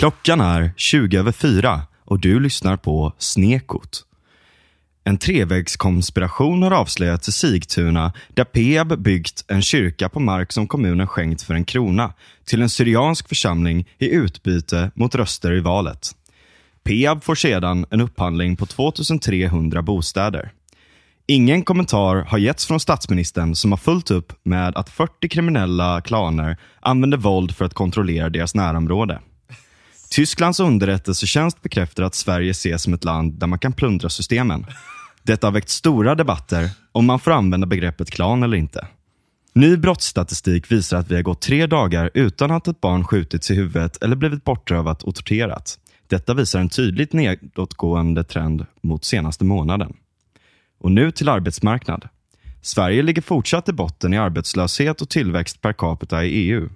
Klockan är 20 över fyra och du lyssnar på Snekot. En trevägskonspiration har avslöjats i Sigtuna där Peab byggt en kyrka på mark som kommunen skänkt för en krona till en syriansk församling i utbyte mot röster i valet. Peab får sedan en upphandling på 2300 bostäder. Ingen kommentar har getts från statsministern som har fullt upp med att 40 kriminella klaner använder våld för att kontrollera deras närområde. Tysklands underrättelsetjänst bekräftar att Sverige ses som ett land där man kan plundra systemen. Detta har väckt stora debatter om man får använda begreppet klan eller inte. Ny brottsstatistik visar att vi har gått tre dagar utan att ett barn skjutits i huvudet eller blivit bortrövat och torterat. Detta visar en tydligt nedåtgående trend mot senaste månaden. Och nu till arbetsmarknad. Sverige ligger fortsatt i botten i arbetslöshet och tillväxt per capita i EU.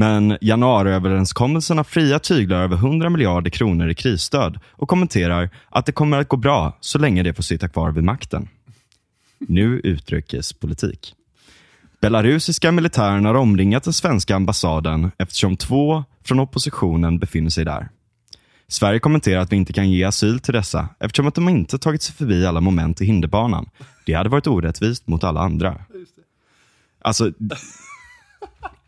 Men januariöverenskommelsen har fria tyglar över 100 miljarder kronor i krisstöd och kommenterar att det kommer att gå bra så länge det får sitta kvar vid makten. Nu utrikespolitik. Belarusiska militären har omringat den svenska ambassaden eftersom två från oppositionen befinner sig där. Sverige kommenterar att vi inte kan ge asyl till dessa eftersom att de inte tagit sig förbi alla moment i hinderbanan. Det hade varit orättvist mot alla andra. Alltså,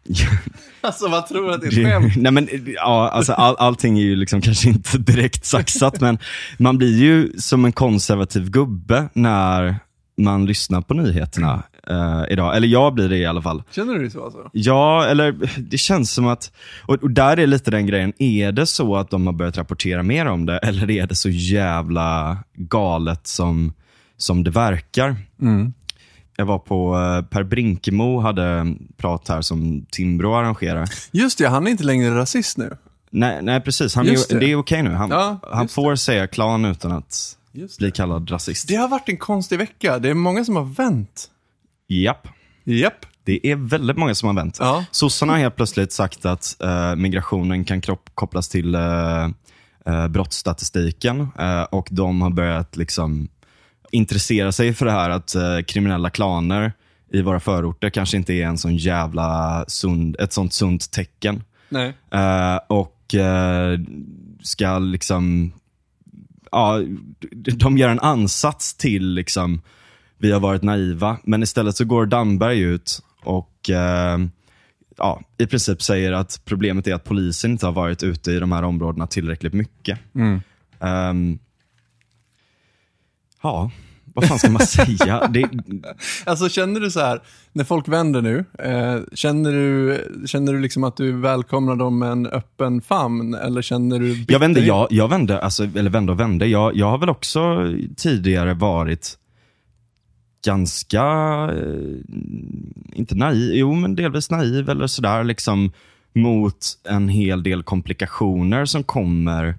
Alltså vad tror du att det är ett skämt? Nej, men, ja, alltså, all, allting är ju liksom kanske inte direkt saxat, men man blir ju som en konservativ gubbe när man lyssnar på nyheterna eh, idag. Eller jag blir det i alla fall. Känner du det så alltså? Ja, eller det känns som att, och, och där är lite den grejen, är det så att de har börjat rapportera mer om det, eller är det så jävla galet som, som det verkar? Jag var på, eh, Per Brinkemo hade prat här som Timbro arrangerar. Just det, han är inte längre rasist nu. Nej, nej precis. Han Just är, det. det är okej nu. Han, Ja, han får säga klan utan att bli kallad rasist. Det har varit en konstig vecka. Det är många som har vänt. Japp. Japp. Det är väldigt många som har vänt. Ja. Sossarna har helt plötsligt sagt att eh, migrationen kan kopplas till uh, uh, brottsstatistiken eh, och de har börjat liksom intressera sig för det här att eh, kriminella klaner i våra förorter kanske inte är en sån jävla sund, ett sånt sunt tecken. Nej. Eh, och eh, ska liksom, ja, de gör en ansats till liksom, vi har varit naiva, men istället så går Damberg ut och eh, ja, i princip säger att problemet är att polisen inte har varit ute i de här områdena tillräckligt mycket. Ehm, ja, vad fan ska man säga? Det, Alltså känner du så här, när folk vänder nu, eh, känner, du, känner du liksom att du välkomnar dem med en öppen famn? Eller känner du Jag vände, jag, jag vände, alltså, eller vände och vände. Jag, jag har väl också tidigare varit ganska, eh, inte naiv, jo men delvis naiv eller sådär liksom mot en hel del komplikationer som kommer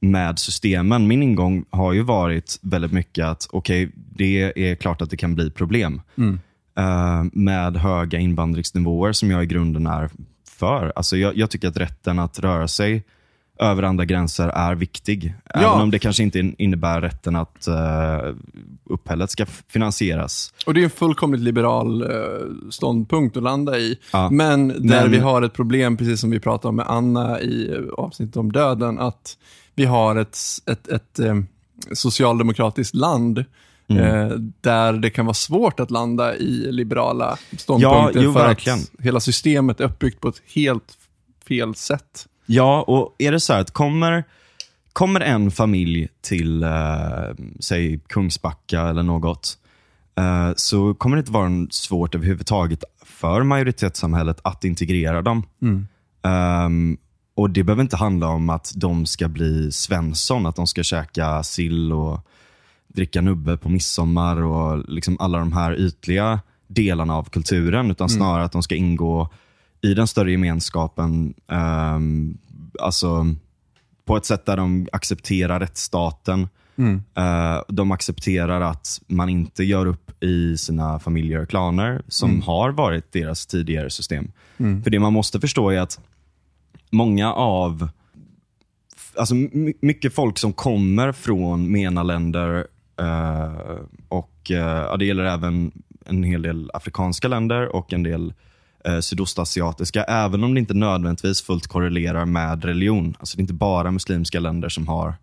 med systemen. Min ingång har ju varit väldigt mycket att okej, det är klart att det kan bli problem eh, med höga invandringsnivåer som jag i grunden är för. Alltså jag, jag tycker att rätten att röra sig över andra gränser är viktig. Även om det kanske inte in- innebär rätten att uh, uppehället ska finansieras. Och det är en fullkomligt liberal eh, ståndpunkt att landa i. Ja. Men där Men- vi har ett problem, precis som vi pratade om med Anna i avsnittet om döden, att vi har ett, ett, ett eh, socialdemokratiskt land Mm. eh, där det kan vara svårt att landa i liberala ståndpunkter jo, för verkligen. att hela systemet är uppbyggt på ett helt fel sätt. Ja, och är det så här att kommer, kommer en familj till, eh, säg Kungsbacka eller något, eh, så kommer det inte vara svårt överhuvudtaget för majoritetssamhället att integrera dem. Ehm, och Det behöver inte handla om att de ska bli Svensson, att de ska käka sill och dricka nubbe på midsommar och liksom alla de här ytliga delarna av kulturen, utan snarare att de ska ingå i den större gemenskapen. ehm, alltså på ett sätt där de accepterar rättsstaten. Eh, de accepterar att man inte gör upp i sina familjer och klaner, som har varit deras tidigare system. För det man måste förstå är att många av alltså my- mycket folk som kommer från MENA-länder eh, och eh, det gäller även en hel del afrikanska länder och en del eh, sydostasiatiska, även om det inte nödvändigtvis fullt korrelerar med religion. Alltså Det är inte bara muslimska länder som har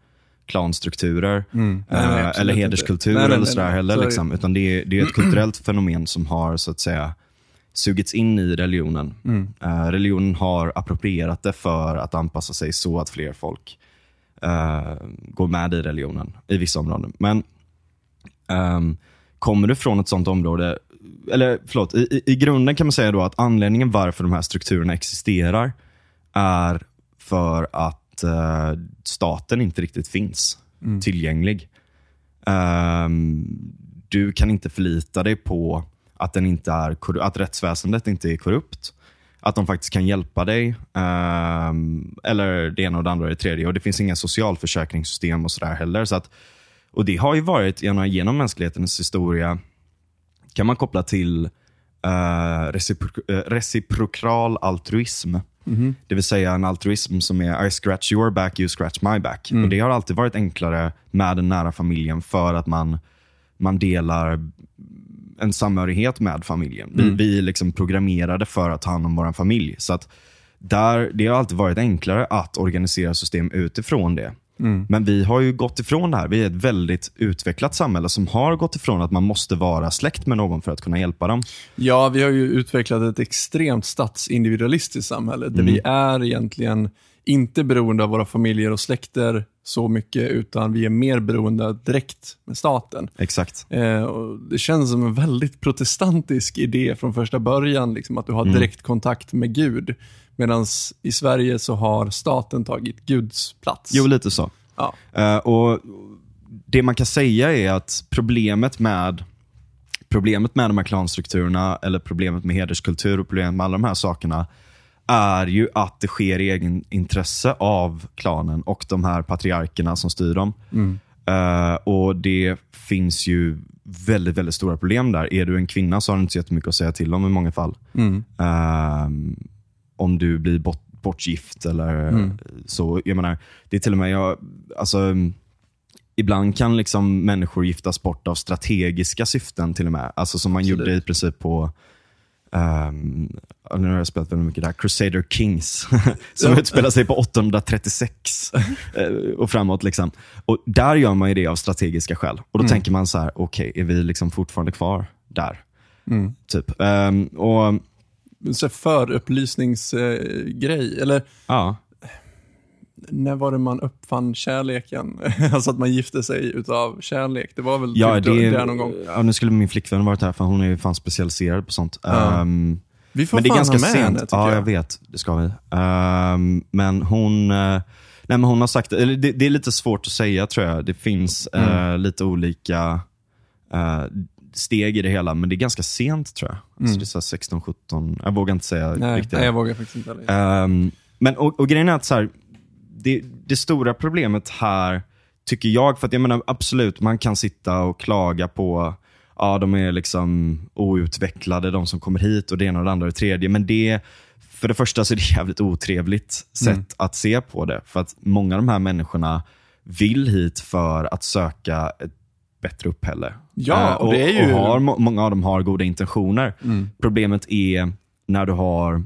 klanstrukturer Mm. Nej, eh, nej, eller inte. hederskultur Nej, eller sådär heller. Liksom. Utan det är, det är ett kulturellt fenomen som har så att säga sugits in i religionen. Mm. Eh, religionen har approprierat det för att anpassa sig så att fler folk eh, går med i religionen i vissa områden. Men ehm, kommer du från ett sånt område, eller förlåt, i, i, i grunden kan man säga då att anledningen varför de här strukturerna existerar är för att eh, staten inte riktigt finns tillgänglig. Ehm, du kan inte förlita dig på att, den inte är, att rättsväsendet inte är korrupt. Att de faktiskt kan hjälpa dig. ehm, eller det ena och det andra och det tredje. Och Det finns inga socialförsäkringssystem och sådär heller. Så att, och Det har ju varit genom, genom mänsklighetens historia, kan man koppla till uh, recipro- eh, reciprokal altruism. Det vill säga en altruism som är I scratch your back, you scratch my back. Och Det har alltid varit enklare med den nära familjen för att man, man delar en samhörighet med familjen. Vi, vi är liksom programmerade för att ta hand om vår familj. Så att där, Det har alltid varit enklare att organisera system utifrån det. Men vi har ju gått ifrån det här. Vi är ett väldigt utvecklat samhälle som har gått ifrån att man måste vara släkt med någon för att kunna hjälpa dem. Ja, vi har ju utvecklat ett extremt statsindividualistiskt samhälle där vi är egentligen inte beroende av våra familjer och släkter så mycket, utan vi är mer beroende direkt med staten. Exakt. Eh, det känns som en väldigt protestantisk idé från första början, liksom, att du har direkt kontakt med Gud. Medan i Sverige så har staten tagit Guds plats. Jo, lite så. Ja. Eh, och Det man kan säga är att problemet med problemet med de här klanstrukturerna, eller problemet med hederskultur och problemet med alla de här sakerna, är ju att det sker i egen intresse av klanen och de här patriarkerna som styr dem. Eh, och Det finns ju väldigt, väldigt stora problem där. Är du en kvinna så har du inte så jättemycket att säga till om i många fall. Ehm, om du blir bort, bortgift eller så. Jag menar, det är till och med, jag, alltså, ibland kan liksom människor giftas bort av strategiska syften till och med. Alltså som man Absolut. gjorde i princip på Um, nu har jag spelat väldigt mycket där. Crusader Kings, som Ja. utspelar sig på 836 eh, och framåt. Liksom. Och Där gör man ju det av strategiska skäl. Och Då tänker man så här, okej, är vi liksom fortfarande kvar där? Typ. Ehm, och Så förupplysningsgrej, eller ja, när var det man uppfann kärleken? alltså att man gifte sig utav kärlek. Det var väl ja, typ det, där någon gång. ja, nu skulle min flickvän varit här, för hon är ju fan specialiserad på sånt. Ja. Ehm, Vi får men det är ganska med sent. henne, ja, jag. jag vet. Det ska vi. Ehm, men hon eh, nej, men hon har sagt, eller det, det är lite svårt att säga tror jag. Det finns Mm. lite olika eh, steg i det hela, men det är ganska sent tror jag. Alltså, det är så här 16, 17, jag vågar inte säga Mm. Nej, riktigt. nej, jag vågar faktiskt inte heller. Ehm, men, och, och grejen är att så här, det, det stora problemet här, tycker jag, för att jag menar absolut, man kan sitta och klaga på Ja, de är liksom outvecklade, de som kommer hit och det ena och det andra och det tredje. Men det, för det första så är det jävligt otrevligt sätt att se på det. För att många av de här människorna vill hit för att söka ett bättre upphälle. Ja, Eh, och det är ju- och har, må- många av dem har goda intentioner. Problemet är när du har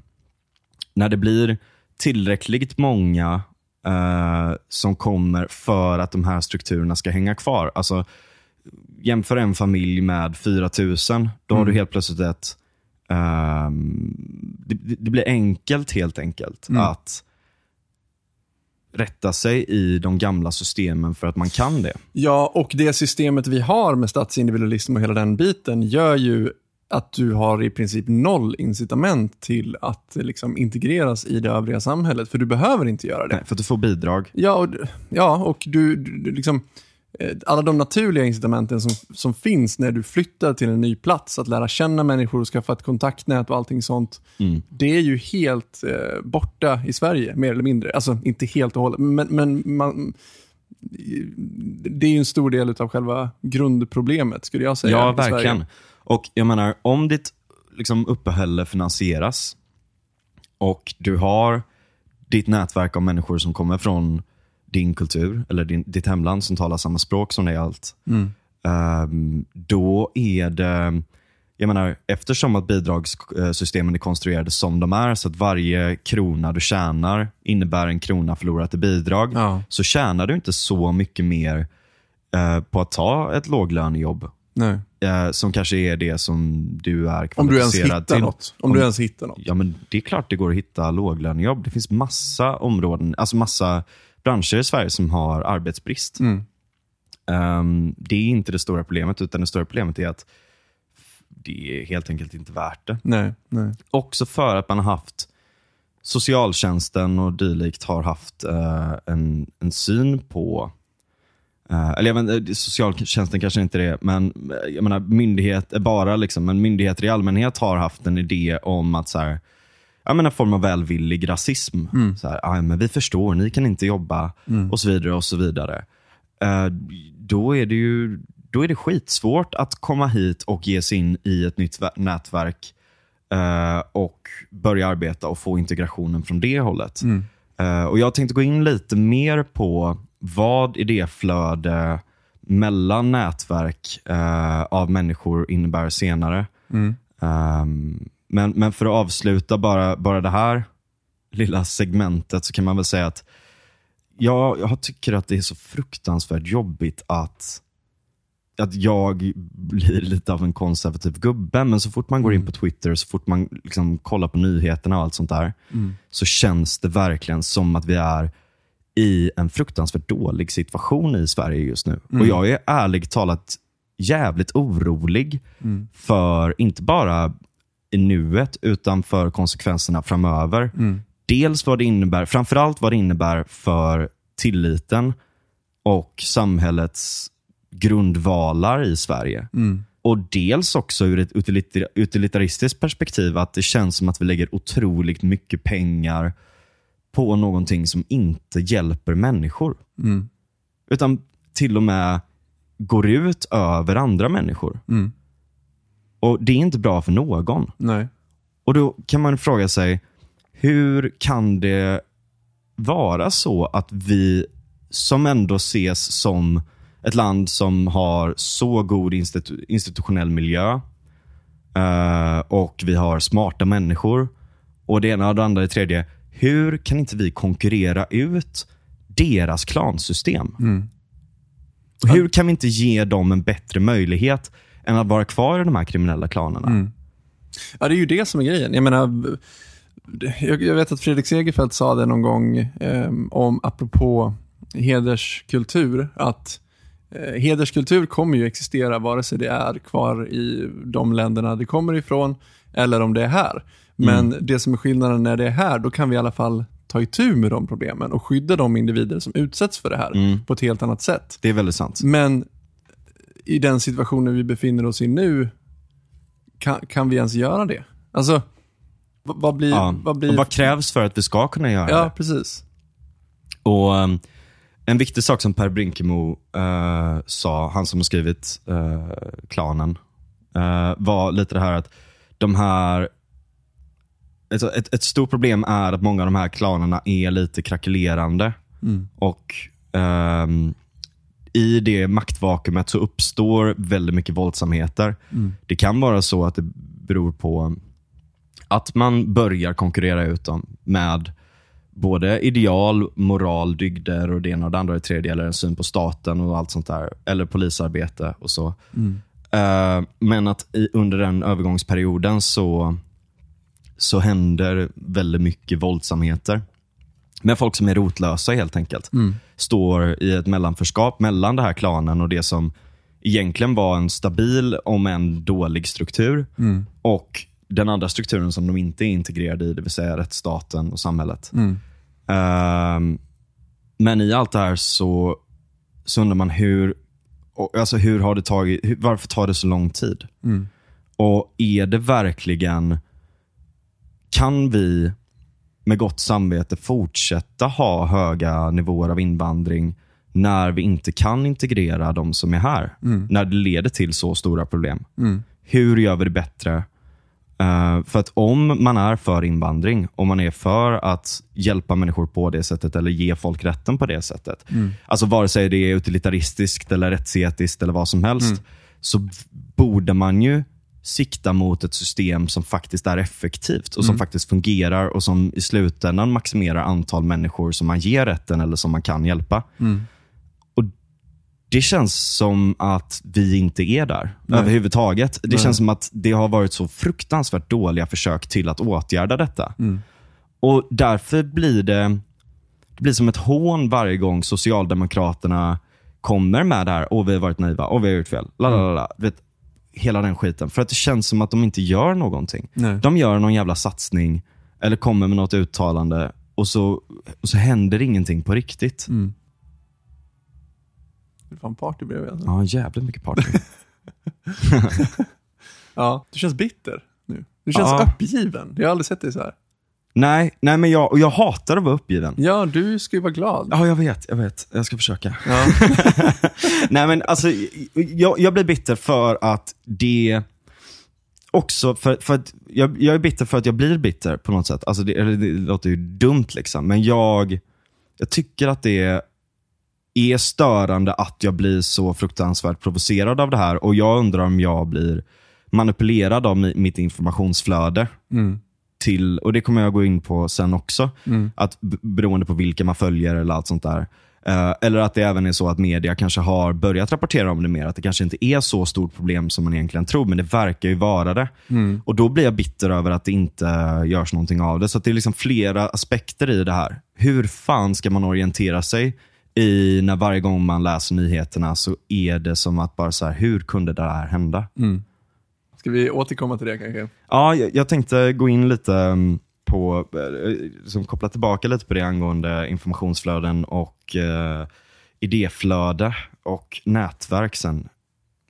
när det blir tillräckligt många eh, som kommer för att de här strukturerna ska hänga kvar. Alltså, jämför en familj med 4000, då har du helt plötsligt ett... ehm, det, det blir enkelt helt enkelt att rätta sig i de gamla systemen för att man kan det. Ja, och det systemet vi har med statsindividualism och hela den biten gör ju att du har i princip noll incitament till att eh, liksom integreras i det övriga samhället, för du behöver inte göra det. Nej, för att du får bidrag. Ja, och, ja, och du, du liksom, eh, alla de naturliga incitamenten som, som finns när du flyttar till en ny plats, att lära känna människor och skaffa ett kontaktnät och allting sånt, Mm. det är ju helt eh, borta i Sverige, mer eller mindre. Alltså inte helt och hållet, men, men man, det är ju en stor del av själva grundproblemet, skulle jag säga. Ja, i Sverige. Och jag menar, om ditt liksom, uppehälle finansieras och du har ditt nätverk av människor som kommer från din kultur eller din, ditt hemland som talar samma språk som dig allt. Mm. ehm, då är det jag menar, eftersom att bidragssystemen är konstruerade som de är, så att varje krona du tjänar innebär en krona förlorat i bidrag, Ja. så tjänar du inte så mycket mer eh, på att ta ett låglönejobb. Nej. Eh, som kanske är det som du är Om du ens kvalificerad hittar till. något. Om, du ens hittar något. Ja, men det är klart det går att hitta låglönejobb. Det finns massa områden, alltså massa branscher i Sverige som har arbetsbrist. Mm. Ehm, det är inte det stora problemet, utan det stora problemet är att det är helt enkelt inte värt det. Nej, nej. Också för att man har haft socialtjänsten och dylikt har haft eh, en, en syn på eh, eller jag socialtjänsten kanske inte det, men eh, jag menar myndighet, eh, bara liksom, men myndigheter i allmänhet har haft en idé om att så här, ja, men en form av välvillig rasism. Så här, "Ja, men vi förstår, ni kan inte jobba och så vidare. och så vidare. Då är det ju då är det skitsvårt att komma hit och ge sig in i ett nytt nätverk och börja arbeta och få integrationen från det hållet. Eh, och Jag tänkte gå in lite mer på vad idéflöde mellan nätverk eh, av människor innebär senare. Ehm, men, men för att avsluta bara, bara det här lilla segmentet så kan man väl säga att jag, jag tycker att det är så fruktansvärt jobbigt att, att jag blir lite av en konservativ gubbe, men så fort man går in på Twitter, så fort man liksom kollar på nyheterna och allt sånt där, så känns det verkligen som att vi är i en fruktansvärt dålig situation i Sverige just nu. Och jag är ärligt talat jävligt orolig för, inte bara i nuet, utan för konsekvenserna framöver. Dels vad det innebär, framförallt vad det innebär för tilliten och samhällets grundvalar i Sverige. Och dels också ur ett utilita- utilitaristiskt perspektiv, att det känns som att vi lägger otroligt mycket pengar på någonting som inte hjälper människor. Utan till och med går ut över andra människor. Och Det är inte bra för någon. Nej. Och Då kan man fråga sig, hur kan det vara så att vi, som ändå ses som ett land som har så god institu- institutionell miljö eh, och vi har smarta människor och det ena och det andra och det tredje. Hur kan inte vi konkurrera ut deras klansystem? Och Hur kan vi inte ge dem en bättre möjlighet än att vara kvar i de här kriminella klanerna? Ja, det är ju det som är grejen. Jag menar, jag vet att Fredrik Segerfeldt sa det någon gång eh, om, apropå hederskultur, att eh, hederskultur kommer ju existera vare sig det är kvar i de länderna det kommer ifrån eller om det är här. Men det som är skillnaden när det är här, då kan vi i alla fall ta itu med de problemen och skydda de individer som utsätts för det här på ett helt annat sätt. Det är väldigt sant. Men i den situationen vi befinner oss i nu, kan, kan vi ens göra det? Alltså, vad, blir... Ja. Vad blir vad krävs för att vi ska kunna göra ja, det? precis. Och um, En viktig sak som Per Brinkemo eh, sa, han som har skrivit eh, Klanen, eh, var lite det här att de här ett, ett, ett stort problem är att många av de här klanerna är lite krackelerande. Och ehm, i det maktvakuumet så uppstår väldigt mycket våldsamheter. Det kan vara så att det beror på att man börjar konkurrera ut dem med både ideal, moral, dygder och det ena och det andra och det tredje, eller en syn på staten och allt sånt där. Eller polisarbete och så. Eh, men att i, under den övergångsperioden så, så händer väldigt mycket våldsamheter. Med folk som är rotlösa helt enkelt. Står i ett mellanförskap mellan det här klanen och det som egentligen var en stabil, om en dålig struktur. Och den andra strukturen som de inte är integrerade i, det vill säga rättsstaten och samhället. Ehm, men i allt det här så, så undrar man hur, alltså hur har det tagit, varför tar det så lång tid? Och är det verkligen, kan vi med gott samvete fortsätta ha höga nivåer av invandring när vi inte kan integrera de som är här? När det leder till så stora problem. Hur gör vi det bättre? Eh, för att om man är för invandring, om man är för att hjälpa människor på det sättet eller ge folk rätten på det sättet. Alltså vare sig det är utilitaristiskt eller rättsetiskt eller vad som helst. Så b- borde man ju sikta mot ett system som faktiskt är effektivt och som faktiskt fungerar och som i slutändan maximerar antal människor som man ger rätten eller som man kan hjälpa. Och Det känns som att vi inte är där Nej. överhuvudtaget. Det Nej. känns som att det har varit så fruktansvärt dåliga försök till att åtgärda detta. Och Därför blir det, det blir som ett hån varje gång Socialdemokraterna kommer med det här. Åh, vi har varit naiva. Åh, vi har gjort fel. Lalalala. Vet, hela den skiten. För att det känns som att de inte gör någonting. Nej. De gör någon jävla satsning eller kommer med något uttalande och så, och så händer ingenting på riktigt. Mm. Det är fan party bredvid alltså. Ja, jävligt mycket party. Ja, du känns bitter nu. Du känns Ja. uppgiven. Jag har aldrig sett dig så här. Nej, nej, men jag, och jag hatar att vara uppgiven. Ja, du ska ju vara glad. Ja, jag vet. Jag vet. Jag ska försöka. Ja. Nej men alltså, jag, jag blir bitter för att det också, för, för att jag, jag är bitter för att jag blir bitter på något sätt. Alltså det, det låter ju dumt liksom, men jag, jag tycker att det är störande att jag blir så fruktansvärt provocerad av det här och jag undrar om jag blir manipulerad av mi- mitt informationsflöde. Mm. Till, och det kommer jag gå in på sen också, att b- beroende på vilka man följer eller allt sånt där. Eh, eller att det även är så att media kanske har börjat rapportera om det mer. Att det kanske inte är så stort problem som man egentligen tror, men det verkar ju vara det. Och Då blir jag bitter över att det inte görs någonting av det. Så att det är liksom flera aspekter i det här. Hur fan ska man orientera sig i när varje gång man läser nyheterna så är det som att bara så här, hur kunde det här hända? Ska vi återkomma till det kanske? Ja, jag, jag tänkte gå in lite mm, på, eh, som koppla tillbaka lite på det angående informationsflöden och eh, idéflöde och nätverk sen.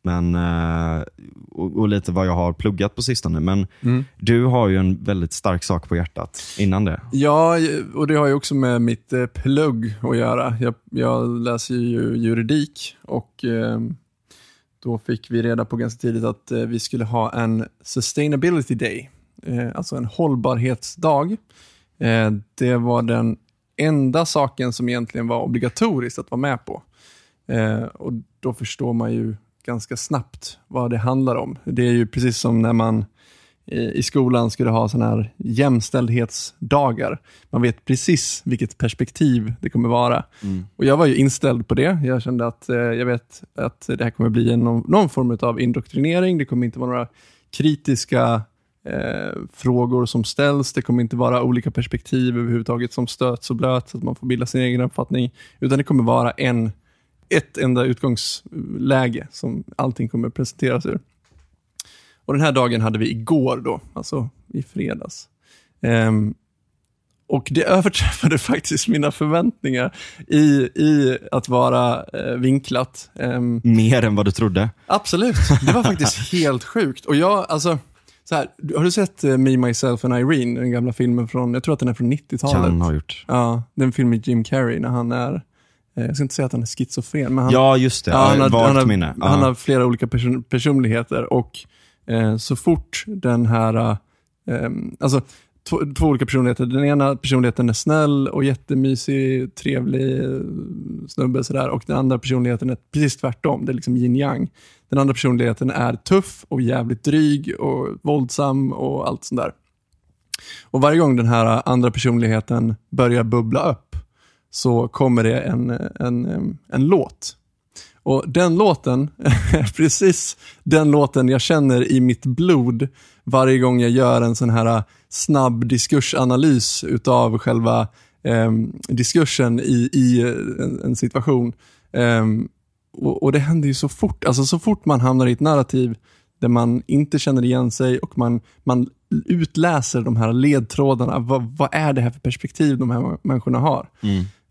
Men, eh, och, och lite vad jag har pluggat på sistone. Men du har ju en väldigt stark sak på hjärtat innan det. Ja, och det har ju också med mitt eh, plugg att göra. Jag, jag läser ju juridik och eh, då fick vi reda på ganska tidigt att eh, vi skulle ha en sustainability day, eh, alltså en hållbarhetsdag. Eh, det var den enda saken som egentligen var obligatoriskt att vara med på. Och Då förstår man ju ganska snabbt vad det handlar om. Det är ju precis som när man i skolan skulle ha sådana här jämställdhetsdagar. Man vet precis vilket perspektiv det kommer vara. Och Jag var ju inställd på det. Jag kände att eh, jag vet att det här kommer bli en, någon, någon form av indoktrinering. Det kommer inte vara några kritiska eh, frågor som ställs. Det kommer inte vara olika perspektiv överhuvudtaget som stöts och blöts, så att man får bilda sin egen uppfattning. Utan det kommer vara en, ett enda utgångsläge som allting kommer presenteras ur. Och Den här dagen hade vi igår, då, alltså i fredags. Ehm, och det överträffade faktiskt mina förväntningar i, i att vara eh, vinklat. Ehm, Mer än vad du trodde. absolut, det var faktiskt helt sjukt. Och jag, alltså, så här, har du sett eh, Me, Myself and Irene, den gamla filmen från, jag tror att den är från 90-talet. Kan ha gjort. Ja, den film med Jim Carrey när han är, eh, jag ska inte säga att han är schizofren, men han, Ja, just det. Ja, han, har, han, har, han har flera olika person, personligheter och Eh, så fort den här, eh, alltså två, två olika personligheter. Den ena personligheten är snäll och jättemysig, trevlig eh, snubbe sådär och den andra personligheten är precis tvärtom. Det är liksom yin yang. Den andra personligheten är tuff och jävligt dryg och våldsam och allt sånt där. Och varje gång den här andra personligheten börjar bubbla upp så kommer det en, en, en låt. Och den låten är precis den låten jag känner i mitt blod varje gång jag gör en sån här snabb diskursanalys utav själva eh, diskursen i, i en, en situation. Eh, och, och det händer ju så fort, alltså så fort man hamnar i ett narrativ där man inte känner igen sig och man, man utläser de här ledtrådarna. Vad, vad är det här för perspektiv de här människorna har?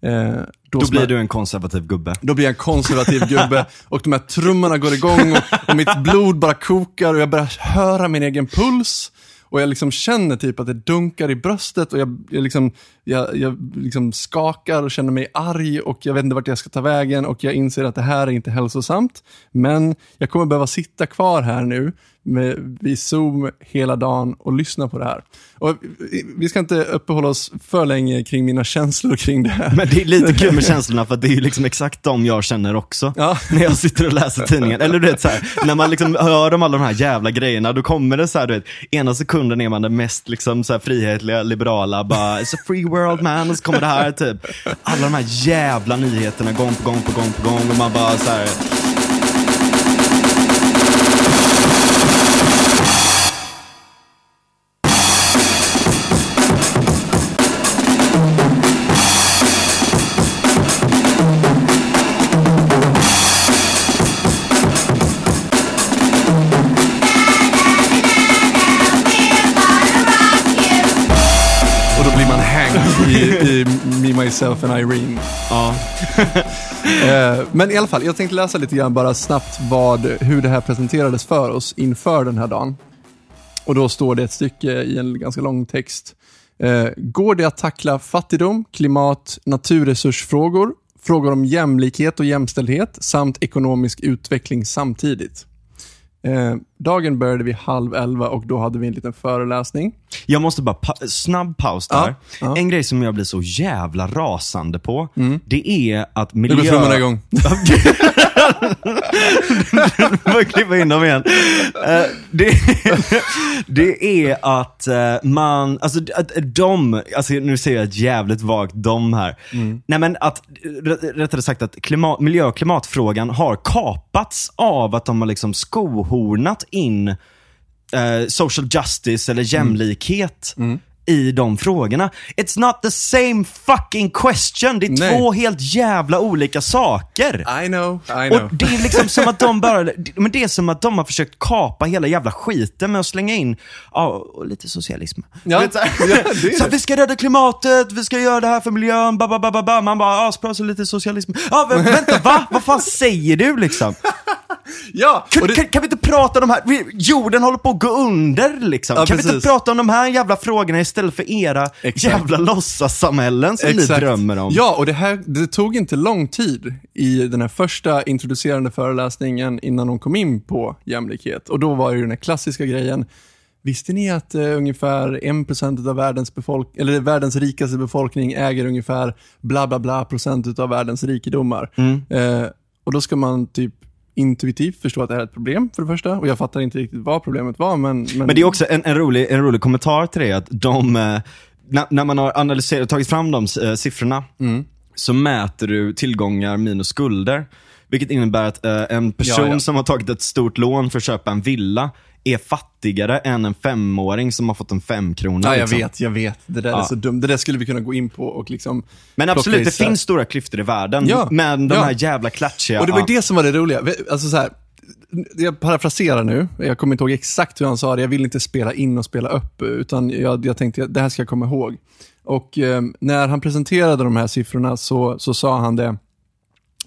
Eh, Då smär- blir du en konservativ gubbe. då blir jag en konservativ gubbe och de här trummorna går igång och, och mitt blod bara kokar och jag börjar höra min egen puls. Och jag liksom känner typ att det dunkar i bröstet och jag, jag, liksom, jag, jag liksom skakar och känner mig arg och jag vet inte vart jag ska ta vägen och jag inser att det här är inte hälsosamt. Men jag kommer behöva sitta kvar här nu med, vid Zoom hela dagen och lyssna på det här. Och vi ska inte uppehålla oss för länge kring mina känslor kring det här. Men det är lite kul med känslorna för det är ju liksom exakt de jag känner också. Ja. När jag sitter och läser tidningen. Eller du vet så här, när man liksom hör om alla de här jävla grejerna, då kommer det så här, du vet, ena sekunden är man den mest liksom så här frihetliga, liberala, bara it's a free world man, och så kommer det här typ, alla de här jävla nyheterna gång på gång på gång på gång och man bara så här, Myself and Irene. ja. Eh, Men i alla fall, jag tänkte läsa lite grann bara snabbt vad, hur det här presenterades för oss inför den här dagen. Och då står det ett stycke i en ganska lång text. Eh, går det att tackla fattigdom, klimat, naturresursfrågor, frågor om jämlikhet och jämställdhet samt ekonomisk utveckling samtidigt? Eh, dagen började vid halv elva och då hade vi en liten föreläsning. Jag måste bara, pa snabb paus där. Ja, ja. Mm. En grej som jag blir så jävla rasande på, det är att Nu miljö... går trummorna igång. Du får klippa in dem igen. Eh, det, det är att eh, man, alltså att de, alltså nu säger jag ett jävligt vagt de här. Nej men att, rättare sagt att klimat, miljö och klimatfrågan har kapats av att de har liksom skohornat in eh, social justice eller jämlikhet i de frågorna. It's not the same fucking question. Det är Nej. två helt jävla olika saker. I know, I know. Och det är liksom som att de bara, men det är som att de har försökt kapa hela jävla skiten med att slänga in, ja, och lite socialism. Ja, vet, så här, ja, det är så vi ska rädda klimatet, vi ska göra det här för miljön, ba, ba, ba, ba, ba. Man bara, asbra, så lite socialism. Ja, vä- vänta, va? Vad fan säger du liksom? Ja, Kan, det, kan, kan vi inte prata om de här, vi- jorden håller på att gå under liksom. Ja, kan vi precis. inte prata om de här jävla frågorna istället för era Exakt. jävla låtsassamhällen som ni drömmer om? Ja, och det, här, det tog inte lång tid i den här första introducerande föreläsningen innan de kom in på jämlikhet. Och då var ju den här klassiska grejen. Visste ni att eh, ungefär 1% av världens, befolk- eller världens rikaste befolkning äger ungefär bla bla bla procent av världens rikedomar? Mm. Eh, och då ska man typ intuitivt förstå att det här är ett problem för det första. Och jag fattar inte riktigt vad problemet var, men... Men det är också en, en, rolig, en rolig kommentar till det, att de, eh, när, när man har analyserat, tagit fram de eh, siffrorna, Mm. så mäter du tillgångar minus skulder. Vilket innebär att eh, en person Ja, ja. som har tagit ett stort lån för att köpa en villa är fattigare än en femåring som har fått en femkrona. Ja, jag liksom. vet, jag vet. Det där är Ja. så dumt. Det där skulle vi kunna gå in på och liksom Men absolut, det finns stora klyftor i världen. Ja, Men de ja. här jävla klatschiga... Och det var det som var det roliga. Alltså så här, jag parafraserar nu, jag kommer inte ihåg exakt hur han sa det, jag vill inte spela in och spela upp, utan jag, jag tänkte det här ska jag komma ihåg. Och eh, när han presenterade de här siffrorna så, så sa han det,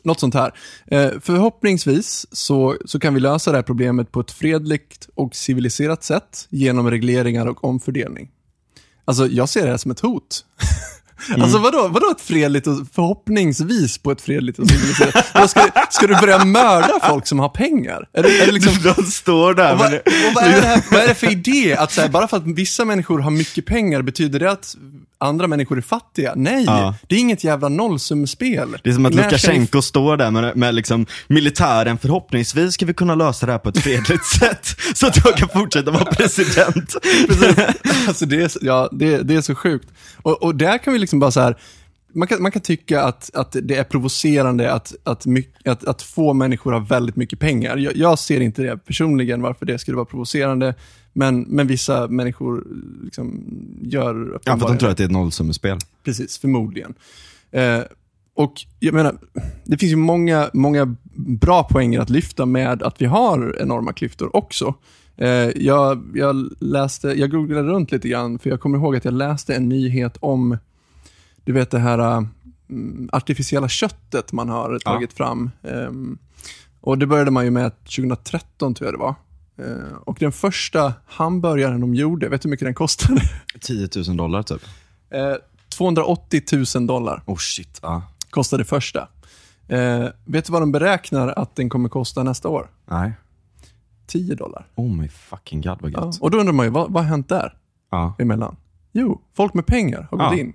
något sånt här. Eh, förhoppningsvis så, så kan vi lösa det här problemet på ett fredligt och civiliserat sätt genom regleringar och omfördelning. Alltså, jag ser det här som ett hot. Alltså vadå, vadå ett fredligt och förhoppningsvis på ett fredligt och civiliserat? Ska, ska du börja mörda folk som har pengar? Är det, är det liksom, De står där. och vad, och vad, är det här, vad är det för idé? Att så här, bara för att vissa människor har mycket pengar, betyder det att andra människor är fattiga? Nej, Ja. det är inget jävla nollsummespel. Det är som att När Lukasjenko står där med, med liksom militären, förhoppningsvis ska vi kunna lösa det här på ett fredligt sätt. Så att jag kan fortsätta vara president. Alltså det är, ja, det, det är så sjukt. Och, och där kan vi liksom bara så här, man kan, man kan tycka att, att det är provocerande att, att, my, att, att få människor har väldigt mycket pengar. Jag, jag ser inte det personligen, varför det skulle vara provocerande. Men, men vissa människor liksom gör Ja, för de tror att det är ett nollsummespel. Precis, förmodligen. Eh, och jag menar, det finns ju många, många bra poänger att lyfta med att vi har enorma klyftor också. Eh, jag, jag läste, jag googlade runt lite grann, för jag kommer ihåg att jag läste en nyhet om, du vet det här äh, mm, artificiella köttet man har tagit fram. Ehm, och det började man ju med 2013 tror jag det var. Eh, och den första hamburgaren de gjorde, vet du hur mycket den kostade? 10 000 dollar typ. Eh, 280 000 dollar Oh shit. Ja. kostade första. Eh, vet du vad de beräknar att den kommer kosta nästa år? Nej. 10 dollar. Oh my fucking god vad Ja. gött. Och då undrar man ju, vad, vad har hänt där Ja. emellan? Jo, folk med pengar har gått Ja. in.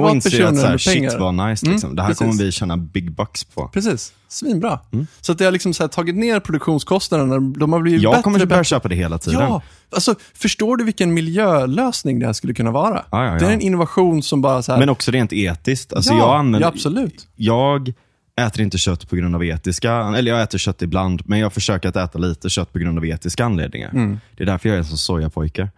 Och inser att så här, shit vad nice liksom. Mm, det här precis. kommer vi tjäna big bucks på. Precis, svinbra. Mm. Så att det har liksom så här tagit ner produktionskostnaderna. De har blivit Jag bättre kommer och att börja köpa det hela tiden. Ja, alltså förstår du vilken miljölösning det här skulle kunna vara? Ja, ja, ja. Det är en innovation som bara så här... Men också rent etiskt. Alltså ja, jag, använder, ja, absolut. jag äter inte kött på grund av etiska, eller jag äter kött ibland, men jag försöker att äta lite kött på grund av etiska anledningar. Mm. Det är därför jag är så sojapojke.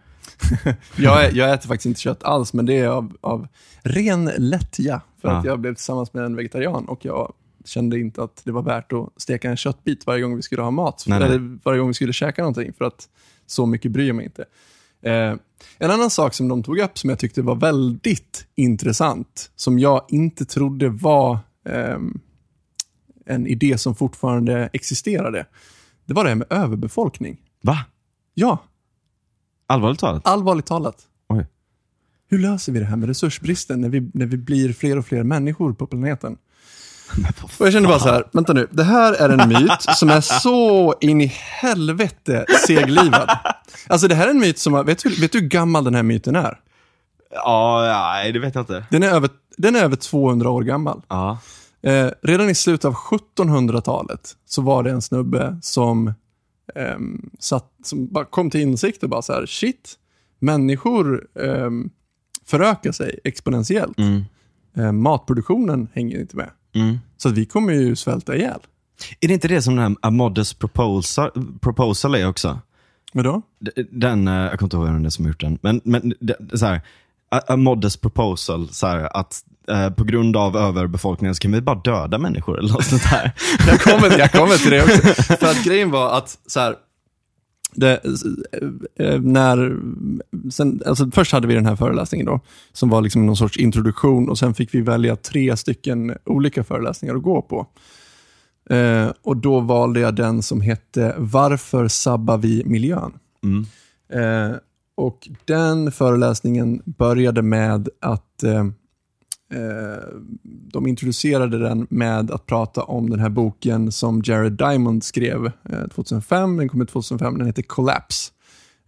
Jag, jag äter faktiskt inte kött alls, men det är av, av ren lättja. För att Ja. jag blev tillsammans med en vegetarian och jag kände inte att det var värt att steka en köttbit varje gång vi skulle ha mat. Nej, nej. eller varje gång vi skulle käka någonting, för att så mycket bryr jag mig inte. Eh, en annan sak som de tog upp som jag tyckte var väldigt intressant, som jag inte trodde var ehm, en idé som fortfarande existerade, det var det här med överbefolkning. Va? Ja, Allvarligt talat? allvarligt talat. Oj. Hur löser vi det här med resursbristen när vi, när vi blir fler och fler människor på planeten? Och jag kände bara så här, vänta nu, det här är en myt som är så in i helvete seglivad. Alltså det här är en myt som, har- vet du, vet du hur gammal den här myten är? Ja, nej, det vet jag inte. Den är över, den är över 200 år gammal. Ja. Eh, redan i slutet av 1700-talet så var det en snubbe som, ehm, satt, som bara kom till insikt och bara så här, shit, människor um, förökar sig exponentiellt. Mm. Eh, matproduktionen hänger inte med. Mm. Så att vi kommer ju svälta ihjäl. Är det inte det som den här A Modest Proposal, proposal är också? Vadå? Den, eh, jag kommer inte ihåg vem det är som har gjort den, men, men det- så här, a, a modest proposal, så här, att eh, på grund av överbefolkningen så kan vi bara döda människor eller något sånt där. Jag kommer, jag kommer till det också. För att grejen var att så här, det, eh, när, sen, alltså först hade vi den här föreläsningen då, som var liksom någon sorts introduktion och sen fick vi välja tre stycken olika föreläsningar att gå på. Eh, och då valde jag den som hette Varför sabbar vi miljön? Mm. Eh, och den föreläsningen började med att eh, eh, de introducerade den med att prata om den här boken som Jared Diamond skrev eh, 2005. Den kom ut 2005, den heter Collapse.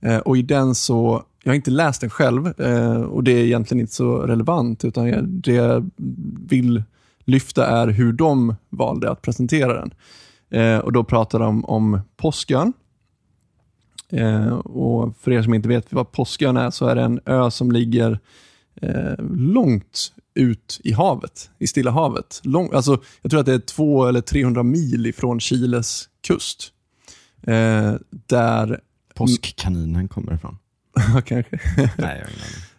Eh, och i den så, jag har inte läst den själv eh, och det är egentligen inte så relevant, utan jag, det jag vill lyfta är hur de valde att presentera den. Eh, och då pratar de om Påskön. Eh, och för er som inte vet vad Påskön är så är det en ö som ligger eh, långt ut i havet, i Stilla havet. Lång, alltså, jag tror att det är två eller 300 mil ifrån Chiles kust. Eh, där, Påskkaninen kommer ifrån. ja, kanske. Nej, jag har.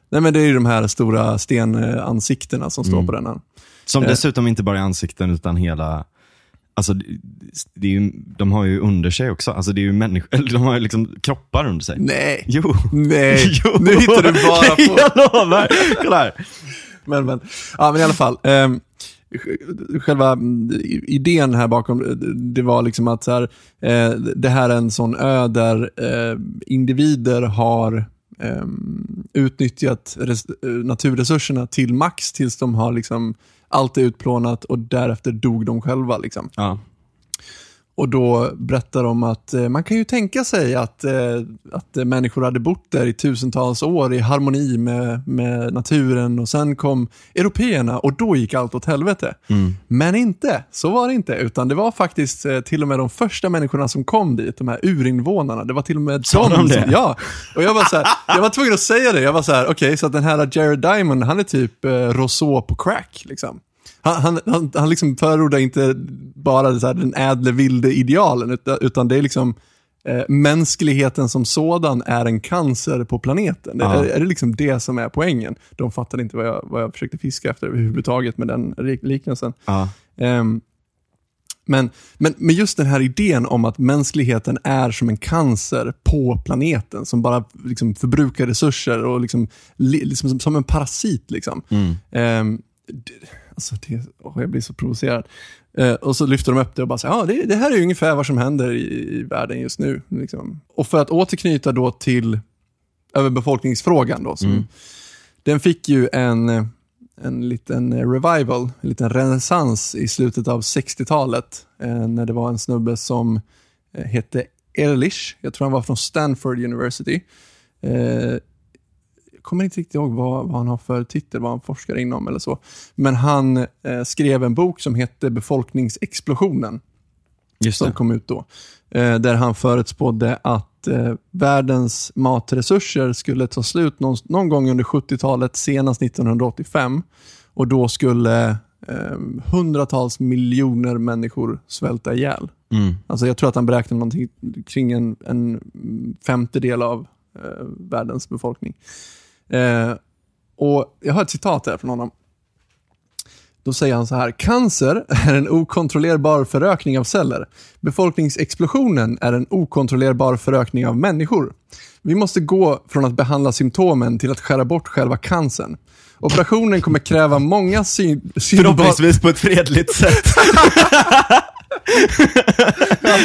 Nej, men det är ju de här stora stenansiktena som står Mm. på den här. Som Eh. dessutom inte bara är ansikten utan hela, alltså det, är ju, de har ju under sig också, alltså det är ju människor, eller de har ju liksom kroppar under sig. Nej, Jo. nej, Jo. nu hittar du bara på. jag lovar. Kolla här. Men, men, ja, men i alla fall. ehm, själva mm, idén här bakom, eh, det var liksom att så här, eh, det här är en sån ö där eh, individer har ehm, utnyttjat res, eh, naturresurserna till max tills de har liksom allt är utplånat och därefter dog de själva. Liksom. Ja. Och då berättar de att eh, man kan ju tänka sig att, eh, att människor hade bott där i tusentals år i harmoni med, med naturen och sen kom européerna och då gick allt åt helvete. Mm. Men inte, så var det inte, utan det var faktiskt eh, till och med de första människorna som kom dit, de här urinvånarna. Det var till och med Sa de det? Som, ja, och jag var så här, jag var tvungen att säga det. Jag var så här, okej, så att den här Jared Diamond, han är typ eh, Rousseau på crack. Liksom. Han, han, han, han liksom förordar inte bara så här, den ädle vilde idealen, utan, det är liksom eh, mänskligheten som sådan är en cancer på planeten. Är, är det liksom det som är poängen? De fattade inte vad jag, vad jag försökte fiska efter överhuvudtaget med den lik- liknelsen. Ehm, men, men, men just den här idén om att mänskligheten är som en cancer på planeten som bara liksom förbrukar resurser och liksom, li- liksom som, en parasit. Liksom. Mm. Det, alltså det, åh, jag blir så provocerad. Eh, och så lyfter de upp det och bara säger, ja, det, det här är ju ungefär vad som händer i, i världen just nu. Liksom. Och för att återknyta då till överbefolkningsfrågan då, som, Mm. den fick ju en, en liten revival, en liten renässans i slutet av 60-talet, eh, när det var en snubbe som eh, hette Ehrlich, jag tror han var från Stanford University. Eh, kommer inte riktigt ihåg vad, vad han har för titel, vad han forskar inom eller så. Men han eh, skrev en bok som hette Befolkningsexplosionen. Just som kom ut då. Eh, där han förutspådde att eh, världens matresurser skulle ta slut någon, någon gång under 70-talet, senast 1985. Och då skulle eh, hundratals miljoner människor svälta ihjäl. Mm. Alltså jag tror att han beräknade någonting kring en, en femtedel av eh, världens befolkning. Eh, och Jag har ett citat här från honom. Då säger han så här. Cancer är en okontrollerbar förökning av celler. Befolkningsexplosionen är en okontrollerbar förökning av människor. Vi måste gå från att behandla symptomen till att skära bort själva cancern. Operationen kommer kräva många syn... synbar- Förhoppningsvis på ett fredligt sätt. Ja.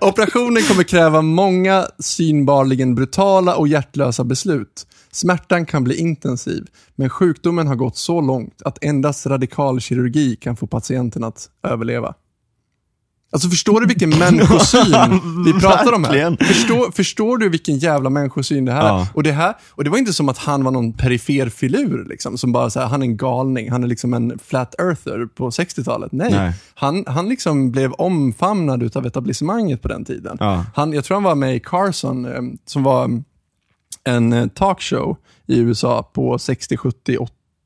Operationen kommer kräva många synbarligen brutala och hjärtlösa beslut. Smärtan kan bli intensiv, men sjukdomen har gått så långt att endast radikal kirurgi kan få patienten att överleva. Alltså förstår du vilken människosyn vi pratar om här? Förstår, förstår du vilken jävla människosyn det här är? Ja. Och det här? Och det var inte som att han var någon perifer filur, liksom, som bara så här, han är en galning, han är liksom en flat earther på 60-talet. Nej, Nej. Han, han liksom blev omfamnad av etablissemanget på den tiden. Ja. Han, jag tror han var med i Carson, eh, som var en eh, talkshow i USA på 60, 70,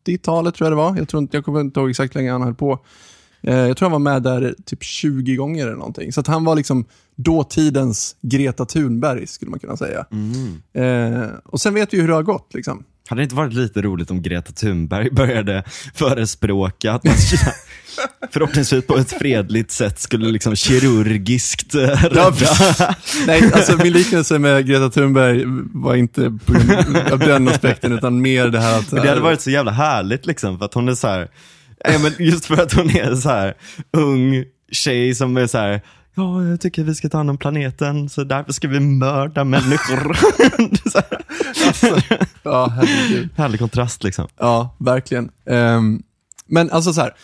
80-talet tror jag det var. Jag, tror inte, jag kommer inte ihåg exakt hur länge han höll på. Eh, Jag tror han var med där typ 20 gånger eller någonting. Så han var liksom dåtidens Greta Thunberg, skulle man kunna säga. Eh, och sen vet vi hur det har gått. Liksom. Hade det inte varit lite roligt om Greta Thunberg började förespråka att man förhoppningsvis på ett fredligt sätt skulle liksom kirurgiskt rädda. Nej, alltså min liknelse med Greta Thunberg var inte på grund av den aspekten, utan mer det här att... Men det hade varit så jävla härligt liksom, för att hon är så här, ja, men just för att hon är så här ung tjej som är så här, ja, jag tycker vi ska ta hand om planeten, så därför ska vi mörda människor. så här, Ja, herregud. härlig kontrast liksom. Ja, verkligen. Ehm, men alltså så här,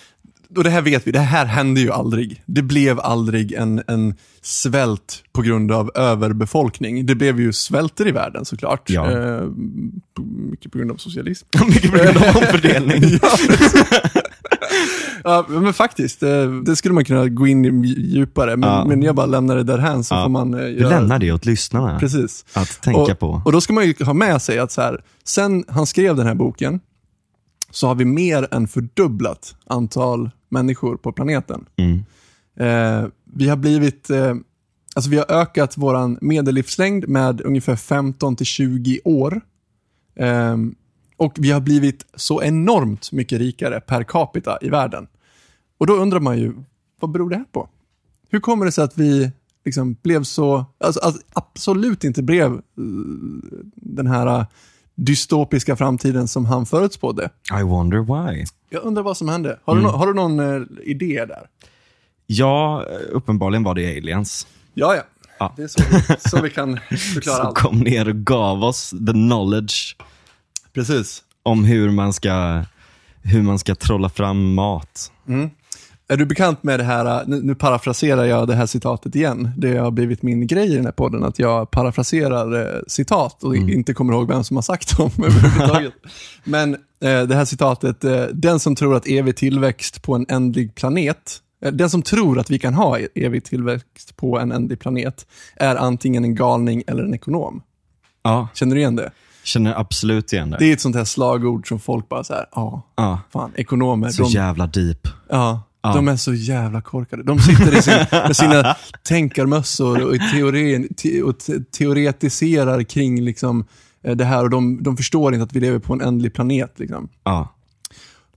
och det här vet vi, det här hände ju aldrig. Det blev aldrig en, en svält på grund av överbefolkning. Det blev ju svälter i världen såklart. Ja. Ehm, mycket på grund av socialism. Mycket på grund av omfördelning. Ja, men faktiskt, eh, det skulle man kunna gå in i djupare, men, Ja. men jag bara lämnar det därhän så Ja. får man eh, göra... lämnar det åt lyssnarna Precis. att tänka och, på. Och då ska man ha med sig att så här, sen han skrev den här boken så har vi mer än fördubblat antal människor på planeten. Mm. Eh, vi har blivit, eh, alltså vi har ökat vår medellivslängd med ungefär 15 till 20 år. Eh, och vi har blivit så enormt mycket rikare per capita i världen. Och då undrar man ju, vad beror det här på? Hur kommer det sig att vi liksom blev så, alltså, alltså absolut inte blev eh, den här dystopiska framtiden som han förutspådde. I wonder why. Jag undrar vad som hände. Har du, Mm. nå- har du någon eh, idé där? Ja, uppenbarligen var det aliens. Ja, ja. Ja. Det är så, så vi kan förklara Som allt. kom ner och gav oss the knowledge Precis. om hur man ska, hur man ska trolla fram mat. Är du bekant med det här, nu, nu parafraserar jag det här citatet igen. Det har blivit min grej i den här podden, att jag parafraserar eh, citat och inte kommer ihåg vem som har sagt dem överhuvudtaget. Men eh, det här citatet, eh, den som tror att evig tillväxt på en ändlig planet, eh, den som tror att vi kan ha e- evig tillväxt på en ändlig planet, är antingen en galning eller en ekonom. Ja, Känner du igen det? känner absolut igen det. Det är ett sånt här slagord som folk bara så här, ja, ja, fan, ekonomer, så de, jävla deep. Ja, Ja. de är så jävla korkade. De sitter i sin, med sina tänkarmössor och, i teori, te, och te, teoretiserar kring liksom, eh, det här och de, de förstår inte att vi lever på en ändlig planet. Liksom. Ja.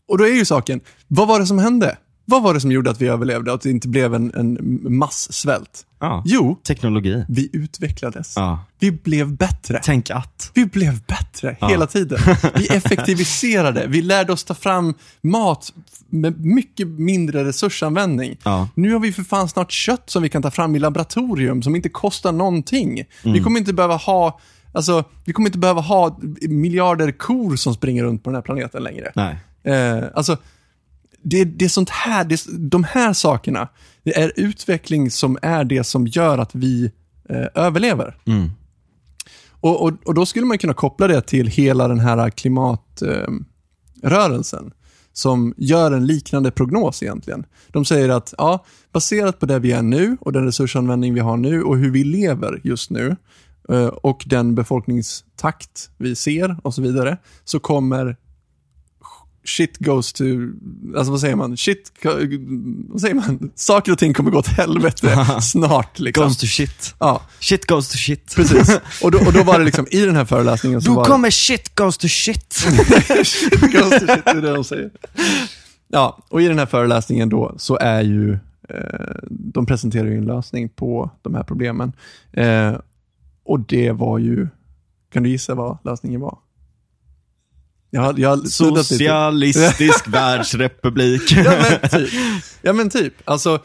Och då är ju saken, vad var det som hände? Vad var det som gjorde att vi överlevde och att det inte blev en, en masssvält? ja. Jo, Teknologi. vi utvecklades. Ja. Vi blev bättre. Tänk att. Vi blev bättre hela tiden. Vi effektiviserade. Vi lärde oss ta fram mat med mycket mindre resursanvändning. Ja. Nu har vi för fan snart kött som vi kan ta fram i laboratorium som inte kostar någonting. Vi kommer inte behöva ha Alltså, vi kommer inte behöva ha miljarder kor som springer runt på den här planeten längre. Nej. Eh, alltså, det, det är sånt här, det, de här sakerna, det är utveckling som är det som gör att vi eh, överlever. Mm. Och, och, och då skulle man kunna koppla det till hela den här klimatrörelsen som gör en liknande prognos egentligen. De säger att ja, baserat på det vi är nu och den resursanvändning vi har nu och hur vi lever just nu eh, och den befolkningstakt vi ser och så vidare, så kommer shit goes to, alltså vad säger man, shit, vad säger man, saker och ting kommer gå åt helvete snart. Liksom. Goes to shit. Ja, Shit goes to shit. precis. Och då, och då var det liksom i den här föreläsningen så Då var kommer shit goes to shit. shit goes to shit, det är det de säger. Ja, och i den här föreläsningen då så är ju, eh, de presenterar ju en lösning på de här problemen. Eh, och det var ju, kan du gissa vad lösningen var? Jag, jag. Socialistisk världsrepublik. Ja men typ. Ja, men typ. Alltså,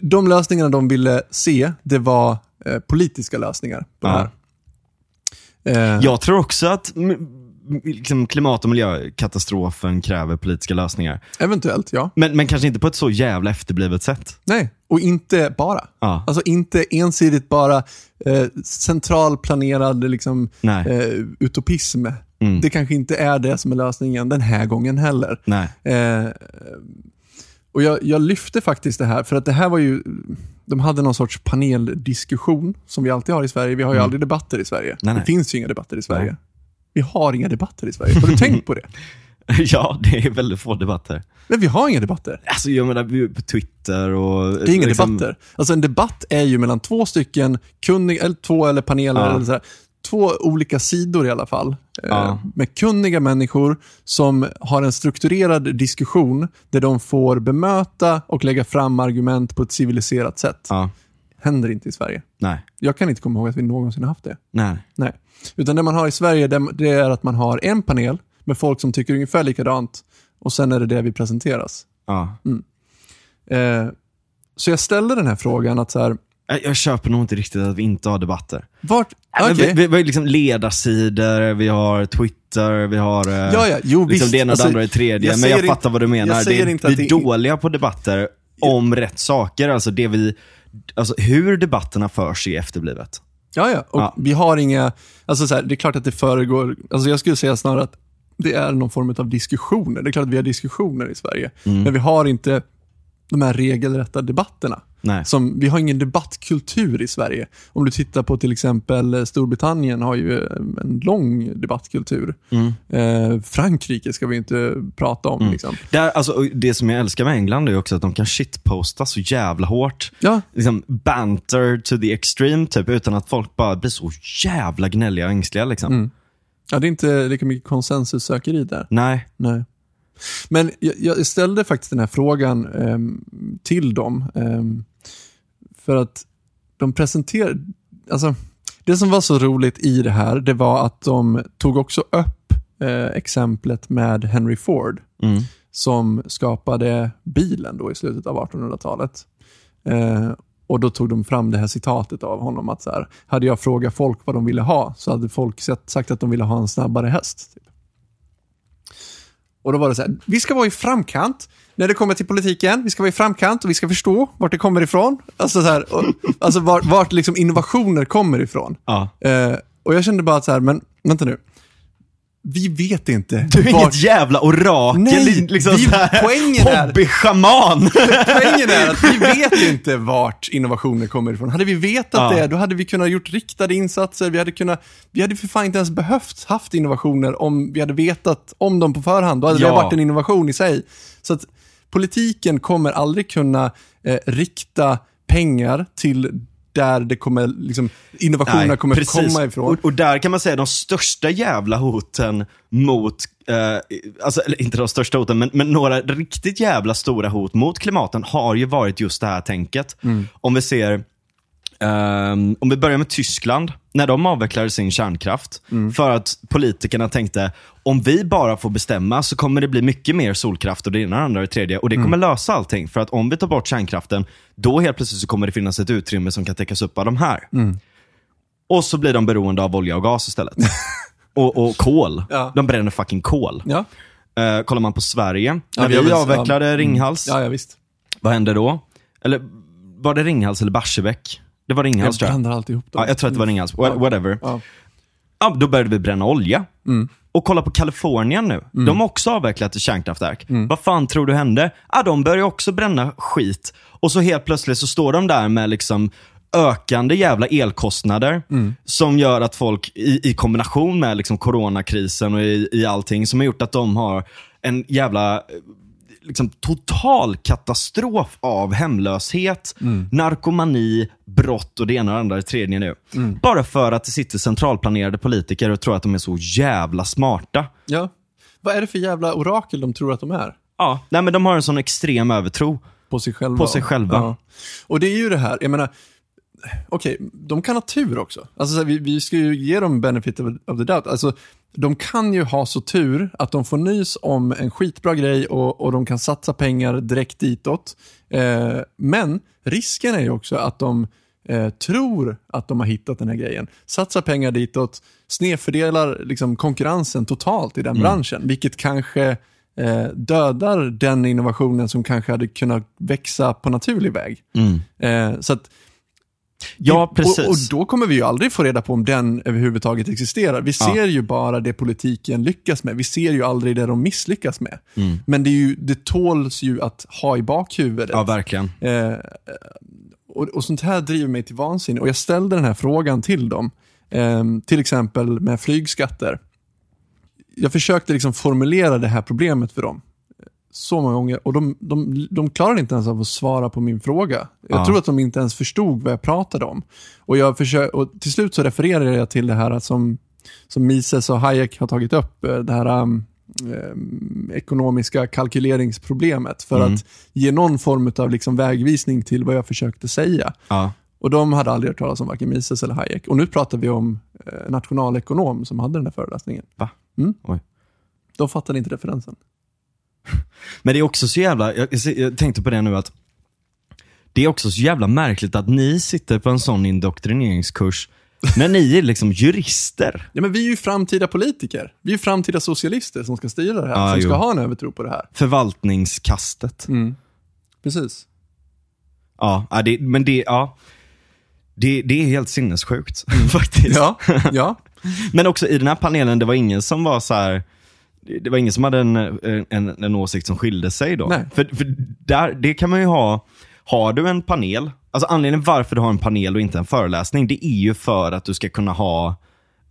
de lösningarna de ville se, det var eh, politiska lösningar Ja. Eh, Jag tror också att liksom, klimat och miljökatastrofen kräver politiska lösningar. Eventuellt, ja. Men, men kanske inte på ett så jävla efterblivet sätt. Nej, och inte bara. Ja. Alltså inte ensidigt bara eh, centralplanerad liksom, eh, utopism. Mm. Det kanske inte är det som är lösningen den här gången heller. Nej. Eh, och jag, jag lyfte faktiskt det här, för att det här var ju, de hade någon sorts paneldiskussion som vi alltid har i Sverige. Vi har ju aldrig debatter i Sverige. Mm. Nej, nej. Det finns ju inga debatter i Sverige. Nej. Vi har inga debatter i Sverige. Har du tänkt på det? Ja, det är väldigt få debatter. Men vi har inga debatter. Alltså jag menar på Twitter och... Det är inga liksom- debatter. Alltså en debatt är ju mellan två stycken kunniga, eller två eller paneler, Ja. eller så två olika sidor i alla fall. Eh, Ja. Med kunniga människor som har en strukturerad diskussion där de får bemöta och lägga fram argument på ett civiliserat sätt. Ja. Händer inte i Sverige. Nej. Jag kan inte komma ihåg att vi någonsin har haft det. Nej. Nej. Utan det man har i Sverige det är att man har en panel med folk som tycker ungefär likadant och sen är det det vi presenteras. Ja. Eh, så jag ställde den här frågan att så här, Jag, jag köper nog inte riktigt att vi inte har debatter. vart... Okej. Vi, vi, vi har liksom ledarsidor, vi har Twitter, vi har eh, Ja, ja, jo, liksom det ena Alltså, det andra det tredje. men jag säger fattar inte- vad du menar. det, inte vi är det- dåliga på debatter om rätt saker. Alltså, det vi, alltså hur debatterna förs är efterblivet. Ja, ja. Och Ja. vi har inga... Alltså så här, det är klart att det föregår... Alltså jag skulle säga snarare att det är någon form av diskussioner. Det är klart att vi har diskussioner i Sverige. Mm. Men vi har inte de här regelrätta debatterna. Nej. Som, vi har ingen debattkultur i Sverige. Om du tittar på till exempel eh, Storbritannien har ju eh, en lång debattkultur. Mm. Eh, Frankrike ska vi inte prata om. Liksom. Där, alltså, det som jag älskar med England är också att de kan shitposta så jävla hårt. Ja, Liksom banter to the extreme, typ, utan att folk bara blir så jävla gnälliga och ängsliga. Liksom. Mm. ja, det är inte lika mycket konsensussökeri där. Nej. Nej. Men jag, jag ställde faktiskt den här frågan ehm, till dem. ehm, för att de presenterade... Alltså, det som var så roligt i det här, det var att de tog också upp eh, exemplet med Henry Ford, Mm. som skapade bilen då i slutet av 1800-talet. Eh, och då tog de fram det här citatet av honom att så här, hade jag frågat folk vad de ville ha, så hade folk sagt att de ville ha en snabbare häst. Typ. Och då var det så här, vi ska vara i framkant när det kommer till politiken. Vi ska vara i framkant och vi ska förstå vart det kommer ifrån. Alltså, så här, och, alltså vart, vart liksom innovationer kommer ifrån. Ja. Eh, och jag kände bara att så här, men vänta nu. Vi vet inte. Du är inget jävla orakel, Nej, liksom vi- poängen är- hobbyschaman. Poängen är att vi vet inte vart innovationer kommer ifrån. Hade vi vetat Ja. det, då hade vi kunnat gjort riktade insatser. Vi hade, kunnat, vi hade för fan inte ens behövt haft innovationer om vi hade vetat om dem på förhand. Då hade det Ja. varit en innovation i sig. Så att politiken kommer aldrig kunna eh, rikta pengar till där det kommer, liksom, innovationerna Nej, kommer precis. komma ifrån. Och, och där kan man säga de största jävla hoten mot, eh, alltså inte de största hoten, men, men några riktigt jävla stora hot mot klimaten har ju varit just det här tänket. Mm. Om vi ser, ehm, om vi börjar med Tyskland, när de avvecklade sin kärnkraft, Mm. för att politikerna tänkte, om vi bara får bestämma så kommer det bli mycket mer solkraft och det ena, det andra och det tredje. Och det Mm. kommer lösa allting. För att om vi tar bort kärnkraften, då helt plötsligt så kommer det finnas ett utrymme som kan täckas upp av de här. Mm. Och så blir de beroende av olja och gas istället. och, och kol. Ja. De bränner fucking kol. Ja. Eh, kollar man på Sverige, Ja, när vi vi avvecklade ja. Ringhals, Ja, ja visst. vad hände då? Eller var det Ringhals eller Barsebäck? Det var Ringhals Jag tror jag. blandar alltid ihop dem. Ja, jag tror att det var Ringhals. Wha- Whatever. Ja. Ja, då började vi bränna olja. Mm. Och kolla på Kalifornien nu. De har också avvecklat ett kärnkraftverk. Vad fan tror du hände? Ja, de börjar också bränna skit. Och så helt plötsligt så står de där med liksom ökande jävla elkostnader som gör att folk i, i kombination med liksom coronakrisen och i, i allting som har gjort att de har en jävla liksom, total katastrof av hemlöshet, narkomani, brott och det ena och det andra det tredje nu. Bara för att det sitter centralplanerade politiker och tror att de är så jävla smarta. ja. Vad är det för jävla orakel de tror att de är? Ja, nej men de har en sån extrem övertro. På sig själva. På sig själva. Ja. Och det är ju det här, jag menar, okej, de kan ha tur också. Alltså, så här, vi, vi ska ju ge dem benefit of, of the doubt. Alltså, de kan ju ha så tur att de får nys om en skitbra grej och, och de kan satsa pengar direkt ditåt. Eh, men risken är ju också att de eh, tror att de har hittat den här grejen, satsar pengar ditåt, snedfördelar liksom, konkurrensen totalt i den branschen, vilket kanske eh, dödar den innovationen som kanske hade kunnat växa på naturlig väg. Eh, så att, Ja, precis. och, och då kommer vi ju aldrig få reda på om den överhuvudtaget existerar. Vi Ja. ser ju bara det politiken lyckas med. Vi ser ju aldrig det de misslyckas med. Men det, är ju, det tåls ju att ha i bakhuvudet. Ja, verkligen. Eh, och, och sånt här driver mig till vansinne. Och jag ställde den här frågan till dem. Eh, till exempel med flygskatter. Jag försökte liksom formulera det här problemet för dem. Så många gånger. Och de, de, de klarade inte ens av att svara på min fråga. Jag Ja. tror att de inte ens förstod vad jag pratade om. Och, jag försöker, och till slut så refererade jag till det här som, som Mises och Hayek har tagit upp. eh, Det här um, eh, ekonomiska kalkyleringsproblemet. För Mm. att ge någon form av liksom vägvisning till vad jag försökte säga. Ja. Och de hade aldrig hört talas om varken Mises eller Hayek. Och nu pratar vi om eh, nationalekonom som hade den här föreläsningen. Va? Mm. Oj. De fattade inte referensen. Men det är också så jävla, jag, jag, tänkte på det nu att det är också så jävla märkligt att ni sitter på en sån indoktrineringskurs när ni är liksom jurister. Ja, men vi är ju framtida politiker. Vi är ju framtida socialister som ska styra det här. Ja, som jo. ska ha en övertro på det här. Förvaltningskastet. Precis. Ja, ja, det, men det, ja. Det, det är helt sinnessjukt faktiskt. Ja, ja. Men också i den här panelen, det var ingen som var så här. Det var ingen som hade en, en, en åsikt som skilde sig då. Nej. För, för där, det kan man ju ha, har du en panel, alltså anledningen varför du har en panel och inte en föreläsning, det är ju för att du ska kunna ha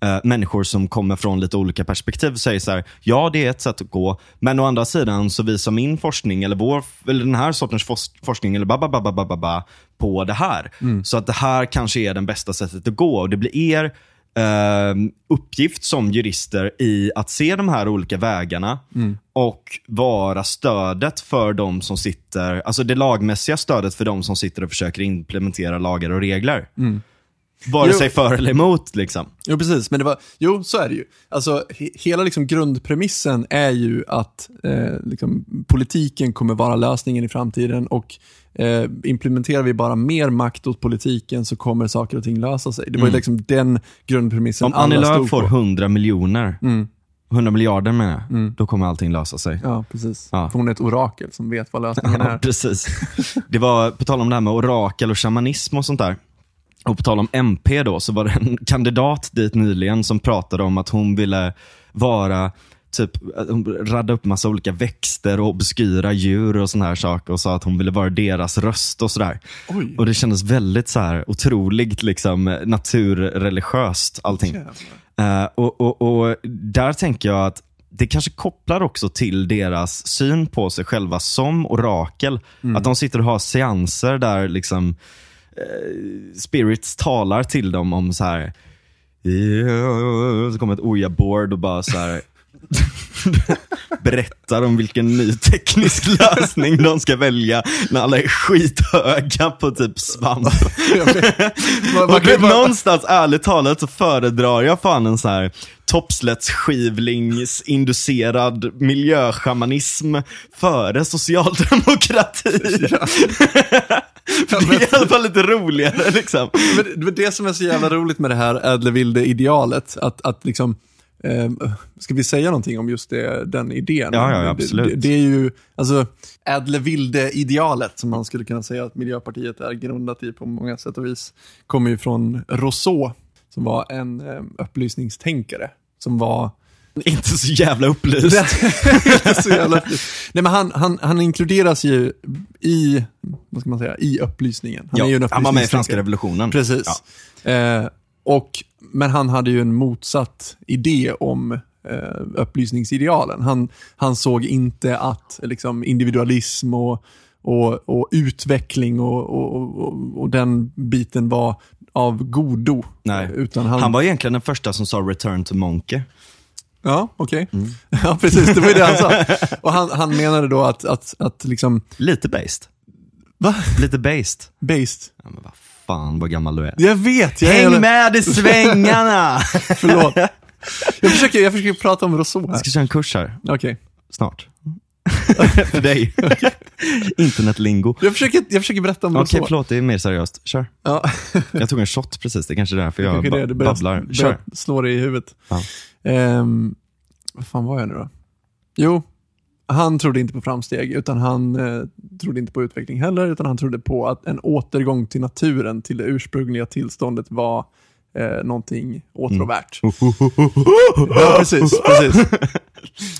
eh, människor som kommer från lite olika perspektiv och säger så här, ja det är ett sätt att gå, men å andra sidan så visar min forskning eller, vår, eller den här sortens fors- forskning eller babababababa på det här. Så att det här kanske är det bästa sättet att gå och det blir er eh, uppgift som jurister i att se de här olika vägarna och vara stödet för de som sitter, alltså det lagmässiga stödet för de som sitter och försöker implementera lagar och regler. Vare Jo. sig för eller emot liksom. Jo, precis. Men det var, jo, så är det ju. Alltså, he, hela liksom grundpremissen är ju att eh, liksom, politiken kommer vara lösningen i framtiden och eh, implementerar vi bara mer makt åt politiken så kommer saker och ting lösa sig. Det var ju liksom den grundpremissen Om Annie Lööf får på. 100 miljoner, 100 miljarder menar jag, då kommer allting lösa sig. Ja, precis. Ja. För hon är ett orakel som vet vad lösningen Ja, är. precis. Det var, på tal om det här med orakel och shamanism och sånt där. Och på tal om MP då, så var det en kandidat dit nyligen som pratade om att hon ville vara Typ, att hon radade upp massa olika växter och obskyra djur och såna här saker och sa att hon ville vara deras röst och sådär. Oj. Och det kändes väldigt så här otroligt liksom naturreligiöst allting. Eh, och, och, och där tänker jag att det kanske kopplar också till deras syn på sig själva som orakel. Att de sitter och har seanser där liksom eh, spirits talar till dem om så här. Så kommer ett oja-board och bara så här berättar om vilken ny teknisk lösning de ska välja när alla är skithöga på typ svamp. Och någonstans, ärligt talat, så föredrar jag fan en så här toppslättsskivlingsinducerad miljöschamanism före socialdemokrati. det är i alla fall lite roligare liksom. Men det- det som är så jävla roligt med det här ädle vilde idealet. Att, att liksom, Eh, ska vi säga någonting om just det, den idén? Ja, ja, absolut. Det, det, det är ju, alltså, ädle vilde-idealet som man skulle kunna säga att Miljöpartiet är grundat i på många sätt och vis, kommer ju från Rousseau, som var en eh, upplysningstänkare, som var inte så jävla upplyst. inte så jävla upplyst. Nej, men han, han, han inkluderas ju i, vad ska man säga, i upplysningen. Han, ja, är ju en han var med i franska revolutionen. Precis. Ja. Eh, och, men han hade ju en motsatt idé om eh, upplysningsidealen. Han, han såg inte att liksom, individualism och, och, och utveckling och, och, och, den biten var av godo. Nej. Utan han... han var egentligen den första som sa return to monkey. Ja, okej. Okay. Mm. Ja, precis. Det var ju det han sa. Och han, han menade då att, att, att liksom... Lite based. Va? Lite based. Based? Ja, men vad fan vad gammal du är. Jag vet. Jag Häng är... med i svängarna! Förlåt. Jag försöker, jag försöker prata om Rousseau här. Jag ska köra en kurs här. Okej. Okay. Snart. För dig. Internetlingo. Jag försöker, jag försöker berätta om Okej, okay, förlåt. Det är mer seriöst. Kör. Ja. jag tog en shot precis. Det är kanske är därför jag ba det, babblar. Kör. Slå dig i huvudet. Ja. Um, vad fan var jag nu då? Jo, han trodde inte på framsteg, utan han eh, trodde inte på utveckling heller, utan han trodde på att en återgång till naturen, till det ursprungliga tillståndet var eh, någonting åtråvärt. Mm. ja, precis. precis.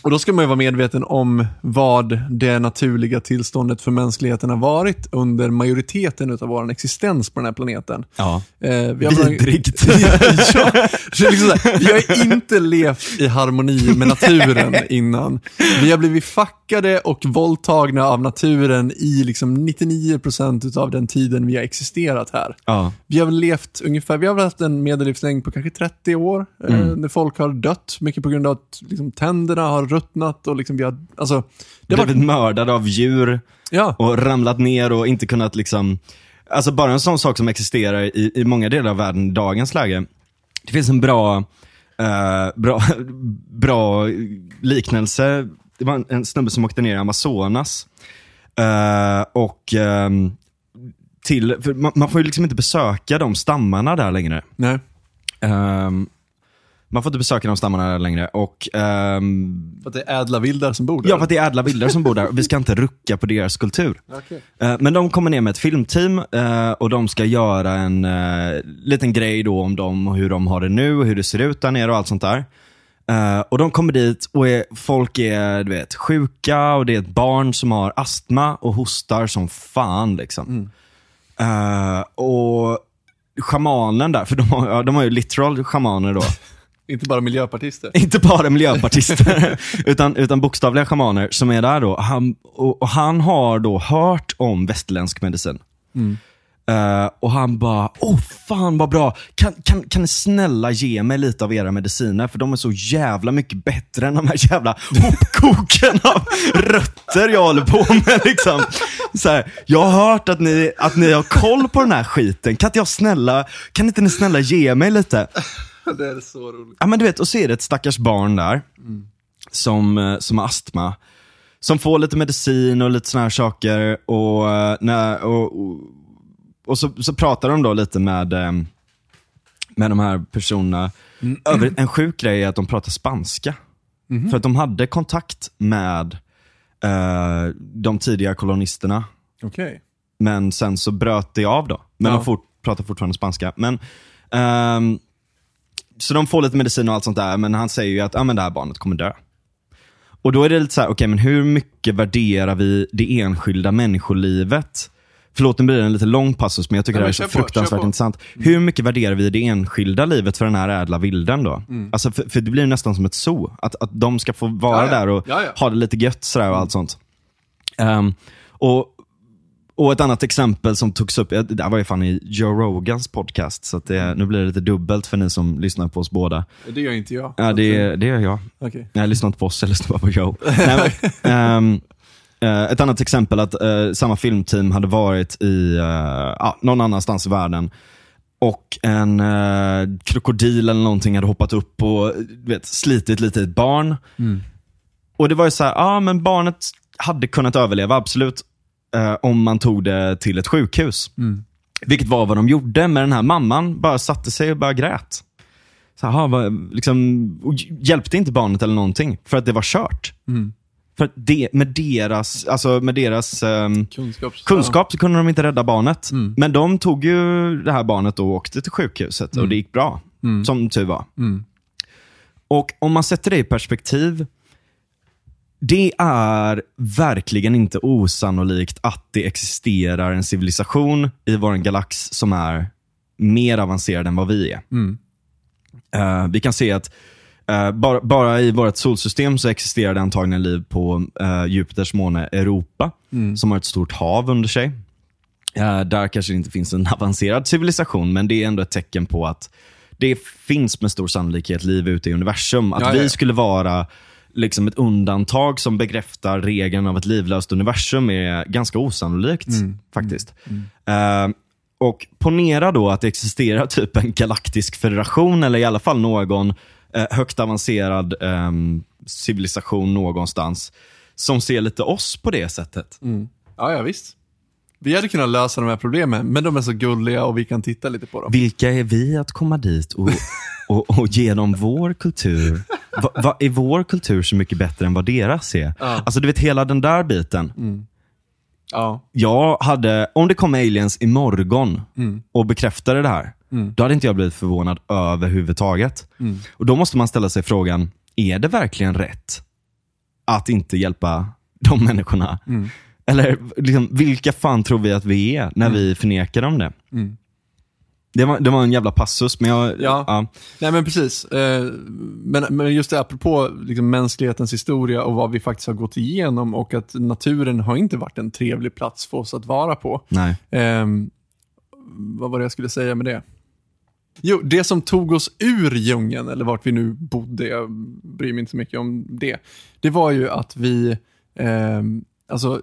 Och Då ska man ju vara medveten om vad det naturliga tillståndet för mänskligheten har varit under majoriteten av vår existens på den här planeten. Ja. Eh, vi har Vidrigt. ja, liksom här, vi har inte levt i harmoni med naturen innan. Vi har blivit fuckade och våldtagna av naturen i liksom 99% av den tiden vi har existerat här. Ja. Vi har levt ungefär, vi har haft en medellivslängd på kanske 30 år, eh, mm. eh, när folk har dött, mycket på grund av att liksom, tänderna har ruttnat och liksom vi har, alltså. Det Blivit var... mördade av djur ja. och ramlat ner och inte kunnat liksom, alltså bara en sån sak som existerar i, i många delar av världen i dagens läge. Det finns en bra, uh, bra, bra liknelse. Det var en, en snubbe som åkte ner i Amazonas. Uh, och um, till, man, man, får ju liksom inte besöka de stammarna där längre. Nej. Um, man får inte besöka de stammarna där längre. Och, um, för att det är ädla vildar som bor där? Ja, för att det är ädla vildar som bor där. Vi ska inte rucka på deras kultur. Okay. Uh, men de kommer ner med ett filmteam uh, och de ska göra en uh, liten grej då om dem och hur de har det nu och hur det ser ut där nere och allt sånt där. och de kommer dit och är, folk är du vet, sjuka och det är ett barn som har astma och hostar som fan. Liksom. Mm. Och Schamanen där, för de har, de har ju literal schamaner då. Inte bara miljöpartister. Inte bara miljöpartister, utan, utan bokstavliga shamaner som är där då. Han, och, och han har då hört om västerländsk medicin. Mm. Uh, och han bara, åh oh, fan vad bra. Kan, kan, kan ni snälla ge mig lite av era mediciner? För de är så jävla mycket bättre än de här jävla hopkoken av rötter jag håller på med. Liksom. Så här, jag har hört att ni, att ni har koll på den här skiten. Kan inte jag snälla, kan inte ni snälla ge mig lite? det är så roligt. Ja, men du vet, och så är det ett stackars barn där, mm. som, eh, som har astma. Som får lite medicin och lite såna här saker. Och, eh, när, och, och, och så, så pratar de då lite med, eh, med de här personerna. Mm. Över, en sjuk grej är att de pratar spanska. Mm. För att de hade kontakt med uh, de tidiga kolonisterna. Okay. Men sen så bröt det av då. Men ja. de fort, pratar fortfarande spanska. Men um, så de får lite medicin och allt sånt där, men han säger ju att ah, men det här barnet kommer dö. Och då är det lite så här, okej okay, men hur mycket värderar vi det enskilda människolivet? Förlåt, nu blir det en lite lång passus, men jag tycker ja, det här är så på, fruktansvärt intressant. Mm. Hur mycket värderar vi det enskilda livet för den här ädla vilden då? Mm. Alltså, för, för, det blir nästan som ett zoo. Att, att de ska få vara ja, där och ja, ha det lite gött sådär och allt sånt. Um, och och ett annat exempel som togs upp, det var ju fan i Joe Rogans podcast, så det, mm. nu blir det lite dubbelt för ni som lyssnar på oss båda. Det gör inte jag. Ja, det, det gör jag. Okay. Jag lyssnar inte på oss, jag lyssnar bara på Joe. Nej, men, um, ett annat exempel att uh, samma filmteam hade varit i uh, någon annanstans i världen och en krokodil eller någonting hade hoppat upp och vet, slitit lite i ett barn. Mm. Och det var ju så här, ja men barnet hade kunnat överleva, absolut eh, om man tog det till ett sjukhus. Mm. Vilket var vad de gjorde, men den här mamman bara satte sig och bara grät. Så här, aha, vad, liksom, hjälpte inte barnet eller någonting, för att det var kört. För det, med deras, alltså med deras ehm, Kunskaps... kunskap så kunde de inte rädda barnet. Men de tog ju det här barnet och åkte till sjukhuset och det gick bra. Som tur var. Och om man sätter det i perspektiv, det är verkligen inte osannolikt att det existerar en civilisation i vår galax som är mer avancerad än vad vi är. Eh, vi kan se att eh, bara, bara i vårt solsystem så existerar det antagligen liv på uh, Jupiters måne Europa, som har ett stort hav under sig. Eh, där kanske det inte finns en avancerad civilisation, men det är ändå ett tecken på att det finns med stor sannolikhet liv ute i universum. Att Ja, vi ja. skulle vara liksom ett undantag som bekräftar regeln av ett livlöst universum är ganska osannolikt faktiskt. Eh, och ponera då att det existerar typ en galaktisk federation, eller i alla fall någon eh, högt avancerad ehm, civilisation någonstans, som ser lite oss på det sättet. Ja, ja, visst. Vi hade kunnat lösa de här problemen, men de är så gulliga och vi kan titta lite på dem. Vilka är vi att komma dit och, och, och ge dem vår kultur? Va, va, är vår kultur så mycket bättre än vad deras är? Alltså du vet hela den där biten. Ja. Jag hade, om det kom aliens imorgon och bekräftade det här, då hade inte jag blivit förvånad överhuvudtaget. Och Då måste man ställa sig frågan, är det verkligen rätt att inte hjälpa de människorna? Eller liksom, vilka fan tror vi att vi är när vi förnekar dem det? Det, var, det var en jävla passus, men jag... Ja. Nej men precis. Eh, Men, men just det, apropå liksom mänsklighetens historia och vad vi faktiskt har gått igenom och att naturen har inte varit en trevlig plats för oss att vara på. Nej. Ehm, vad var det jag skulle säga med det? Jo, det som tog oss ur djungeln, eller vart vi nu bodde, jag bryr mig inte så mycket om det, det var ju att vi, ehm, alltså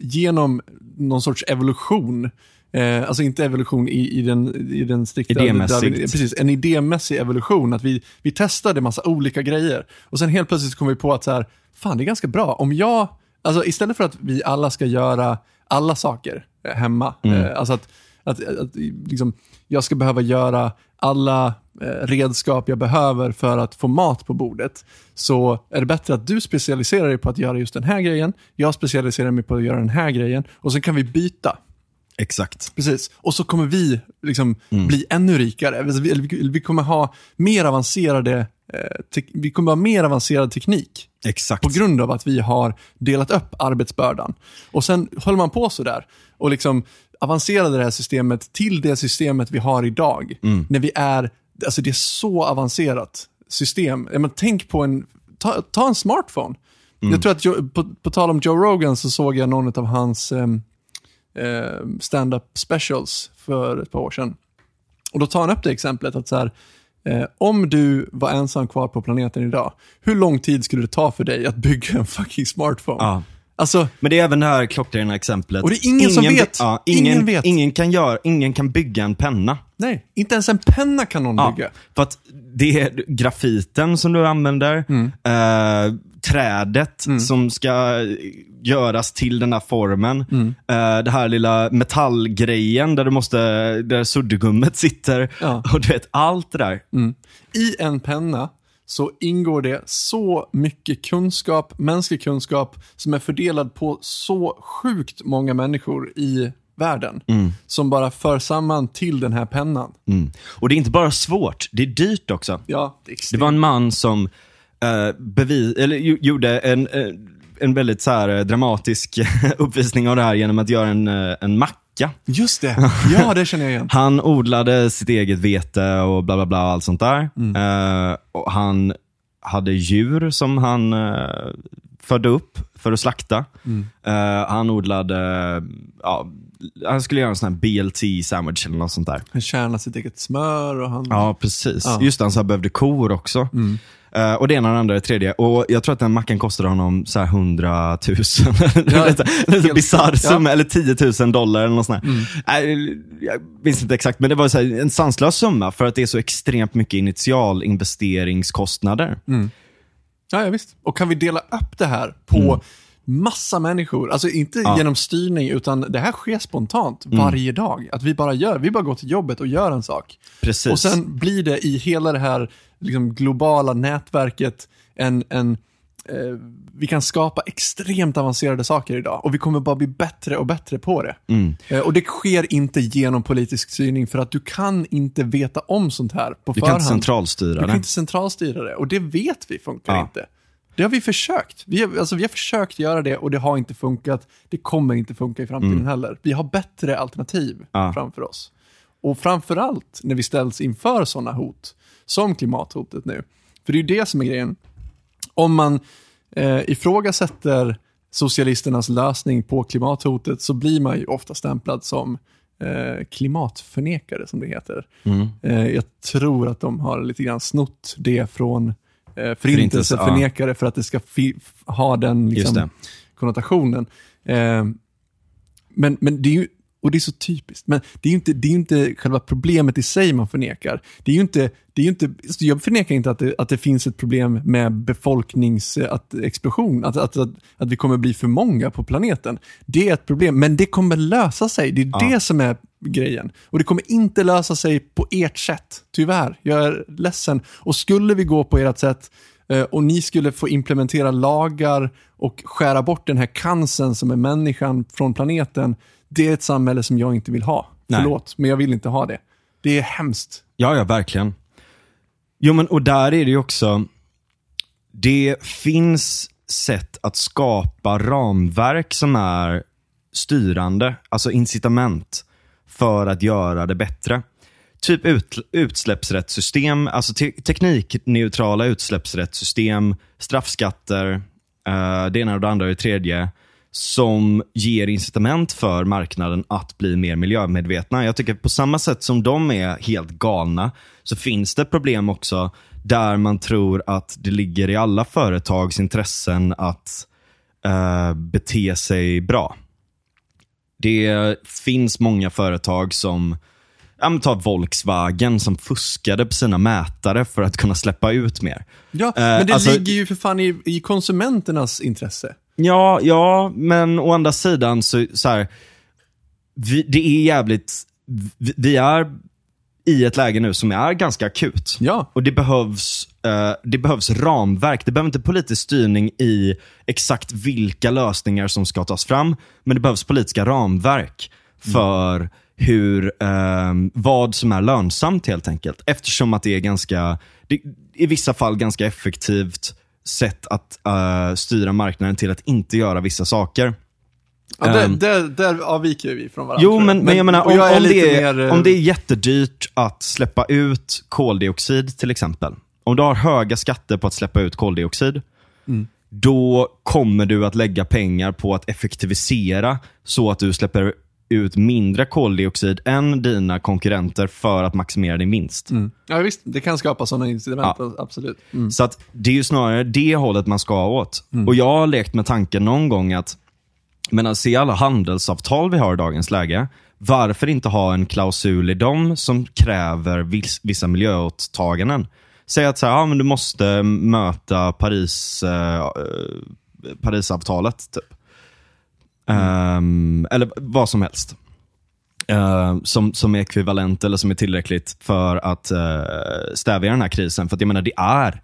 genom någon sorts evolution, eh, alltså inte evolution i, i, den, i den strikta... Idémässigt. vi- Precis, en idémässig evolution, att vi, vi testade massa olika grejer. Och sen helt plötsligt kom vi på att så här, fan det är ganska bra, om jag, alltså istället för att vi alla ska göra alla saker eh, hemma, eh, alltså att, att, att liksom, jag ska behöva göra alla eh, redskap jag behöver för att få mat på bordet, så är det bättre att du specialiserar dig på att göra just den här grejen, jag specialiserar mig på att göra den här grejen, och sen kan vi byta. Exakt. Precis. Och så kommer vi liksom bli ännu rikare. Alltså, vi, vi, kommer ha mer avancerade eh, vi kommer ha mer avancerad teknik Exakt. på grund av att vi har delat upp arbetsbördan. Och sen håller man på sådär och liksom avancerade det här systemet till det systemet vi har idag. När vi är, alltså det är så avancerat system. Men tänk på en, ta, ta en smartphone. Jag tror att, på, på tal om Joe Rogan så såg jag någon av hans eh, stand-up specials för ett par år sedan. Och då tar han upp det exemplet att så här, eh, om du var ensam kvar på planeten idag, hur lång tid skulle det ta för dig att bygga en fucking smartphone? Ja. Alltså, Men det är även det här klockrena exemplet. Och det är ingen som vet. Ja, ingen, Ingen vet. Ingen kan, göra, ingen kan bygga en penna. nej, inte ens en penna kan någon Ja, bygga. för att det är grafiten som du använder, Mm. eh, trädet som ska göras till den här formen, Mm. eh, det här lilla metallgrejen där du måste, där suddgummet sitter. Ja. Och du vet, allt det där. I en penna så ingår det så mycket kunskap, mänsklig kunskap, som är fördelad på så sjukt många människor i världen. Som bara för samman till den här pennan. Mm. Och det är inte bara svårt, det är dyrt också. Ja, det Det var en man som eh, bevis, eller, gjorde en, eh, en väldigt så här, eh, dramatisk uppvisning av det här genom att göra en, eh, en macka. Just det, ja det känner jag igen. Han odlade sitt eget vete och bla bla bla, allt sånt där. Eh, och han hade djur som han eh, födde upp för att slakta. Eh, han odlade, ja, han skulle göra en sån här BLT sandwich eller något sånt där. Han tjänar sitt eget smör och han... Ja, precis. Ja. Just det, han så behövde kor också. Eh, och det ena och det andra det tredje. Och jag tror att den macken kostade honom så här 100 000. Ja, Lite bisarr ja. summa, eller 10 000 dollar eller något sånt där. Nej, jag minns inte exakt, men det var så här, en sanslös summa för att det är så extremt mycket initialinvesteringskostnader. Ja, ja, visst. Och kan vi dela upp det här på massa människor, alltså inte Ja. genom styrning, utan det här sker spontant Mm. varje dag. Att vi bara gör, vi bara går till jobbet och gör en sak. Precis. Och sen blir det i hela det här liksom, globala nätverket en, en eh, vi kan skapa extremt avancerade saker idag och vi kommer bara bli bättre och bättre på det. Mm. Eh, och det sker inte genom politisk styrning för att du kan inte veta om sånt här på du kan förhand. inte centralstyra Du kan det. inte centralstyra det och det vet vi funkar Ja. inte. Det har vi försökt. Vi har, alltså, vi har försökt göra det och det har inte funkat. Det kommer inte funka i framtiden heller. Vi har bättre alternativ Mm. Ja. framför oss. Och framförallt när vi ställs inför sådana hot, som klimathotet nu. För det är ju det som är grejen. Om man eh, ifrågasätter socialisternas lösning på klimathotet så blir man ju ofta stämplad som eh, klimatförnekare, som det heter. Mm. Eh, jag tror att de har lite grann snott det från eh, Förintelse, förintelseförnekare för att det ska ha den liksom, konnotationen. Eh, men, men det är ju, och det är så typiskt, men det är ju inte, det är inte själva problemet i sig man förnekar. Det är ju inte, det är inte, jag förnekar inte att det, att det finns ett problem med befolkningsexplosion, att, att, att, att vi kommer bli för många på planeten. Det är ett problem, men det kommer lösa sig. Det är Ja. det som är grejen. Och det kommer inte lösa sig på ert sätt, tyvärr. Jag är ledsen. Och skulle vi gå på ert sätt eh, och ni skulle få implementera lagar och skära bort den här cancern som är människan från planeten, det är ett samhälle som jag inte vill ha. Nej. Förlåt, men jag vill inte ha det. Det är hemskt. Ja, ja, verkligen. Jo, men och där är det ju också, det finns sätt att skapa ramverk som är styrande, alltså incitament för att göra det bättre. Typ ut, utsläppsrättssystem, alltså te teknikneutrala utsläppsrättssystem, straffskatter, eh, det ena och det andra och det tredje, som ger incitament för marknaden att bli mer miljömedvetna. Jag tycker på samma sätt som de är helt galna, så finns det problem också där man tror att det ligger i alla företags intressen att eh, bete sig bra. Det finns många företag som, ja ta Volkswagen som fuskade på sina mätare för att kunna släppa ut mer. Ja, men det alltså- ligger ju för fan i, i konsumenternas intresse. Ja, ja, men å andra sidan så, så här, vi, det är jävligt, vi, vi är i ett läge nu som är ganska akut. Ja. Och det behövs, eh, det behövs ramverk. Det behöver inte politisk styrning i exakt vilka lösningar som ska tas fram, men det behövs politiska ramverk för hur, eh, vad som är lönsamt helt enkelt. Eftersom att det är ganska, det, i vissa fall ganska effektivt sätt att eh, styra marknaden till att inte göra vissa saker. Ja, där, Ehm. där, där avviker vi från varandra. Jo, men, men jag menar, om, jag om, det är, mer, eh, om det är jättedyrt att släppa ut koldioxid till exempel. Om du har höga skatter på att släppa ut koldioxid, Mm. då kommer du att lägga pengar på att effektivisera så att du släpper ut mindre koldioxid än dina konkurrenter för att maximera din vinst. Mm. Ja, visst. Det kan skapa sådana incitament, absolut. Mm. Så att det är ju snarare det hållet man ska åt. Och Jag har lekt med tanken någon gång att, men se alla handelsavtal vi har i dagens läge. Varför inte ha en klausul i dem som kräver viss, vissa miljöåtaganden? Säg att så här, ja, men du måste möta Paris, eh, eh, Parisavtalet. Typ. Ehm, eller vad som helst. Eh, som, som är ekvivalent eller som är tillräckligt för att uh, stävja den här krisen. För att jag menar, det är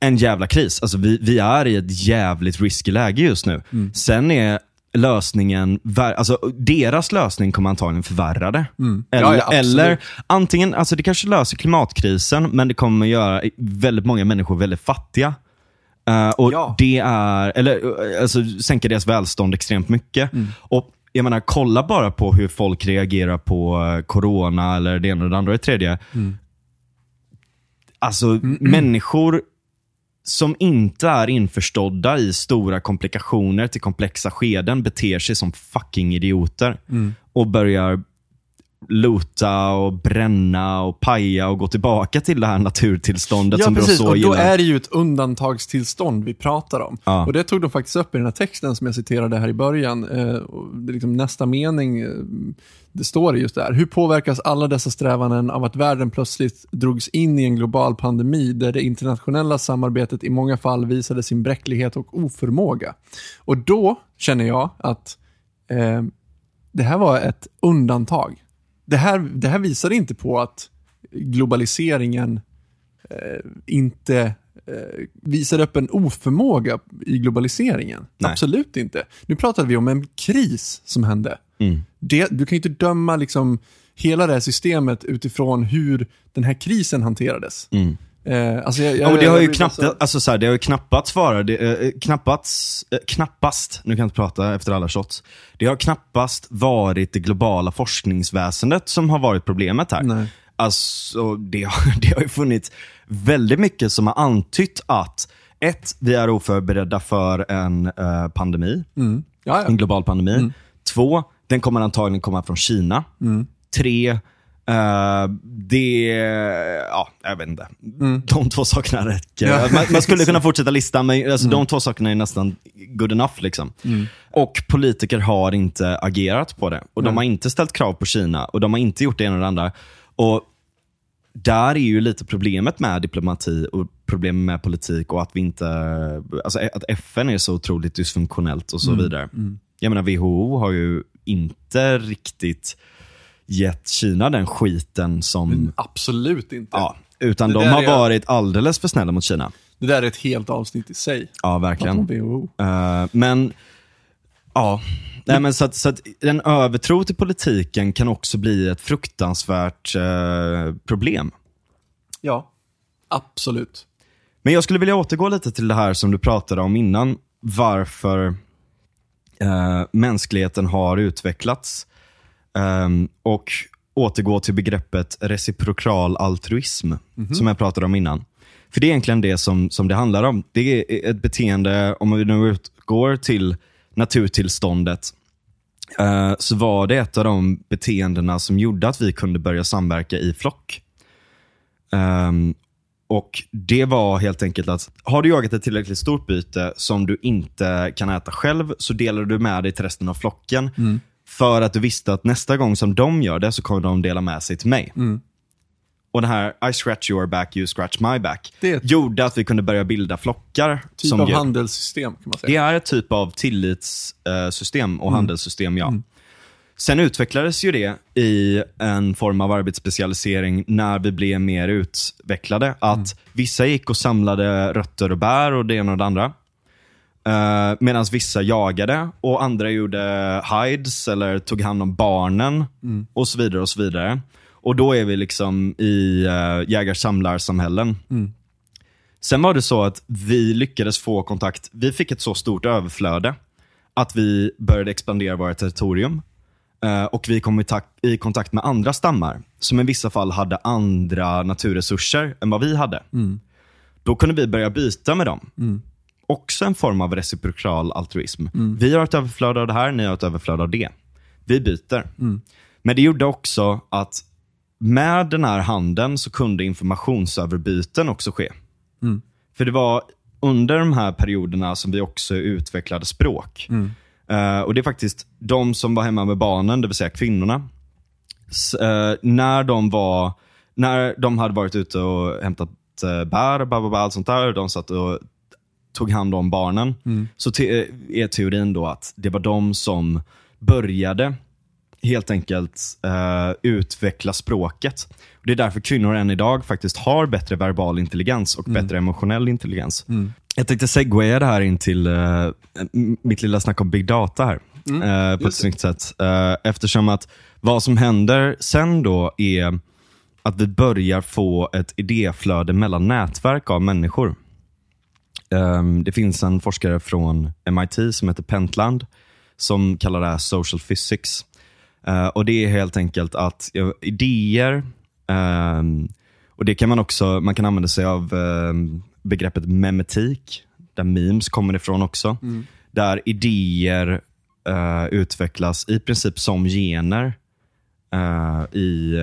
en jävla kris. Alltså, vi, vi är i ett jävligt risky läge just nu. Mm. Sen är lösningen, alltså deras lösning kommer antagligen förvärra det. Mm. Eller, Ja, ja, eller antingen, alltså det kanske löser klimatkrisen, men det kommer göra väldigt många människor väldigt fattiga. Eh, och Ja. det är, eller eh, alltså sänka deras välstånd extremt mycket. Mm. Och jag menar, kolla bara på hur folk reagerar på eh, corona eller det ena och det andra och det tredje. Mm. Alltså människor som inte är införstådda i stora komplikationer till komplexa skeden beter sig som fucking idioter. Mm. Och börjar luta och bränna och paja och gå tillbaka till det här naturtillståndet Ja, som precis. Rousseau Och då är det ju ett undantagstillstånd vi pratar om. Ja. Och det tog de faktiskt upp i den här texten som jag citerade här i början. Eh, liksom nästa mening, eh, det står just där. Hur påverkas alla dessa strävanden av att världen plötsligt drogs in i en global pandemi där det internationella samarbetet i många fall visade sin bräcklighet och oförmåga? Och då känner jag att eh, det här var ett undantag. Det här, det här visar inte på att globaliseringen eh, inte eh, visar upp en oförmåga i globaliseringen. Nej. Absolut inte. Nu pratade vi om en kris som hände. Mm. Det, du kan ju inte döma liksom hela det här systemet utifrån hur den här krisen hanterades. Mm. Eh, alltså jag, Ja, och det har ju knappt, alltså, så här, det har ju knappast vara, det, eh, knappast, eh, knappast, nu kan jag inte prata efter alla shots. Det har knappast varit det globala forskningsväsendet som har varit problemet här. Nej. Alltså, det, har, det har ju funnits väldigt mycket som har antytt att ett, vi är oförberedda för en eh, pandemi, Mm. En global pandemi. Två, den kommer antagligen komma från Kina. Tre, eh, det, ja, jag vet inte. De två sakerna räcker. Ja. Man, man skulle kunna fortsätta lista, men alltså, de två sakerna är nästan good enough. Liksom. Och politiker har inte agerat på det. Och de har inte ställt krav på Kina och de har inte gjort det ena och det andra. Och där är ju lite problemet med diplomati och problemet med politik och att vi inte, alltså att FN är så otroligt dysfunktionellt och så vidare. Jag menar WHO har ju inte riktigt gett Kina den skiten som, Absolut inte. ja, utan Det de har är- varit alldeles för snälla mot Kina. Det där är ett helt avsnitt i sig. Ja, verkligen. Eh, men, ja. Nej, men så att, så att en övertro till politiken kan också bli ett fruktansvärt eh, problem. Ja, absolut. Men jag skulle vilja återgå lite till det här som du pratade om innan. Varför eh, mänskligheten har utvecklats. Ehm, och återgå till begreppet reciprokal altruism, som jag pratade om innan. För det är egentligen det som, som det handlar om. Det är ett beteende, om vi nu utgår till naturtillståndet, eh, så var det ett av de beteendena som gjorde att vi kunde börja samverka i flock. Ehm, och Det var helt enkelt att har du jagat ett tillräckligt stort byte som du inte kan äta själv, så delar du med dig till resten av flocken. För att du visste att nästa gång som de gör det så kommer de dela med sig till mig. Och det här I scratch your back, you scratch my back, Det gjorde att vi kunde börja bilda flockar. Typ som av handelssystem kan man Det säga. är ett typ av tillitssystem och handelssystem, ja. Sen utvecklades ju det i en form av arbetsspecialisering när vi blev mer utvecklade. Att vissa gick och samlade rötter och bär och det ena och det andra. Uh, Medan vissa jagade och andra gjorde hides eller tog hand om barnen och så vidare. Och så vidare. Och då är vi liksom i uh, jägar-samlarsamhällen. Sen var det så att vi lyckades få kontakt. Vi fick ett så stort överflöde att vi började expandera vårt territorium. Eh, och vi kom i, i kontakt med andra stammar som i vissa fall hade andra naturresurser än vad vi hade. Då kunde vi börja byta med dem. Också en form av reciprokal altruism. Vi har ett överflöd av det här, ni har ett överflöd av det. Vi byter. Men det gjorde också att med den här handeln så kunde informationsöverbyten också ske. För det var under de här perioderna som vi också utvecklade språk. Eh, och Det är faktiskt de som var hemma med barnen, det vill säga kvinnorna. S- eh, när, de var, när de hade varit ute och hämtat uh, bär och bla, bla, bla, allt sånt där, de satt och tog hand om barnen, så te- är teorin då att det var de som började helt enkelt eh, utveckla språket. Det är därför kvinnor än idag faktiskt har bättre verbal intelligens och bättre emotionell intelligens. Jag tänkte segwaya det här in till eh, m- mitt lilla snack om big data här. eh, på ett snyggt sätt. Eh, eftersom att vad som händer sen då är att vi börjar få ett idéflöde mellan nätverk av människor. Ehm, det finns en forskare från MIT som heter Pentland som kallar det här social physics. Eh, och Det är helt enkelt att ja, idéer, ehm, och det kan man också man kan använda sig av ehm, begreppet memetik, där memes kommer ifrån också. Där idéer eh, utvecklas i princip som gener eh, i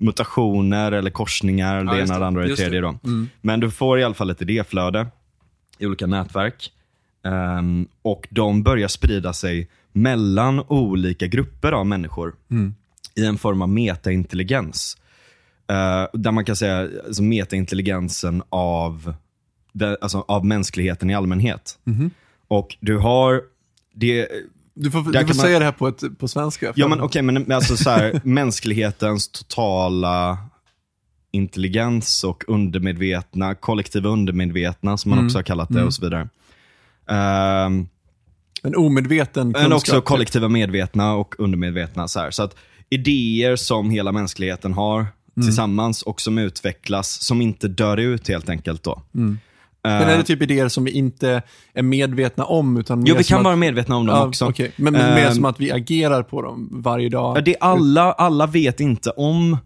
mutationer eller korsningar, Ja, det ena, det. andra och det tredje. Då. Mm. Men du får i alla fall ett idéflöde i olika nätverk. Ehm, och de börjar sprida sig mellan olika grupper av människor Mm. i en form av metaintelligens. Uh, där man kan säga alltså metaintelligensen av, alltså av mänskligheten i allmänhet. Mhm. Och du har det, Du får, du får man- säga det här på, ett, på svenska. Ja men okej, men men alltså så här, mänsklighetens totala intelligens och undermedvetna, kollektiva undermedvetna som man Mm. också har kallat det Mm. och så vidare. Ehm, En omedveten men kunskap. också kollektiva medvetna och undermedvetna. Så, här. så att idéer som hela mänskligheten har Mm. tillsammans och som utvecklas, som inte dör ut helt enkelt då. Mm. Men är det typ idéer som vi inte är medvetna om? Utan jo, vi kan att, vara medvetna om dem ja, också. okej. Men, men mer Ehm, som att vi agerar på dem varje dag? Det är alla, alla vet inte om,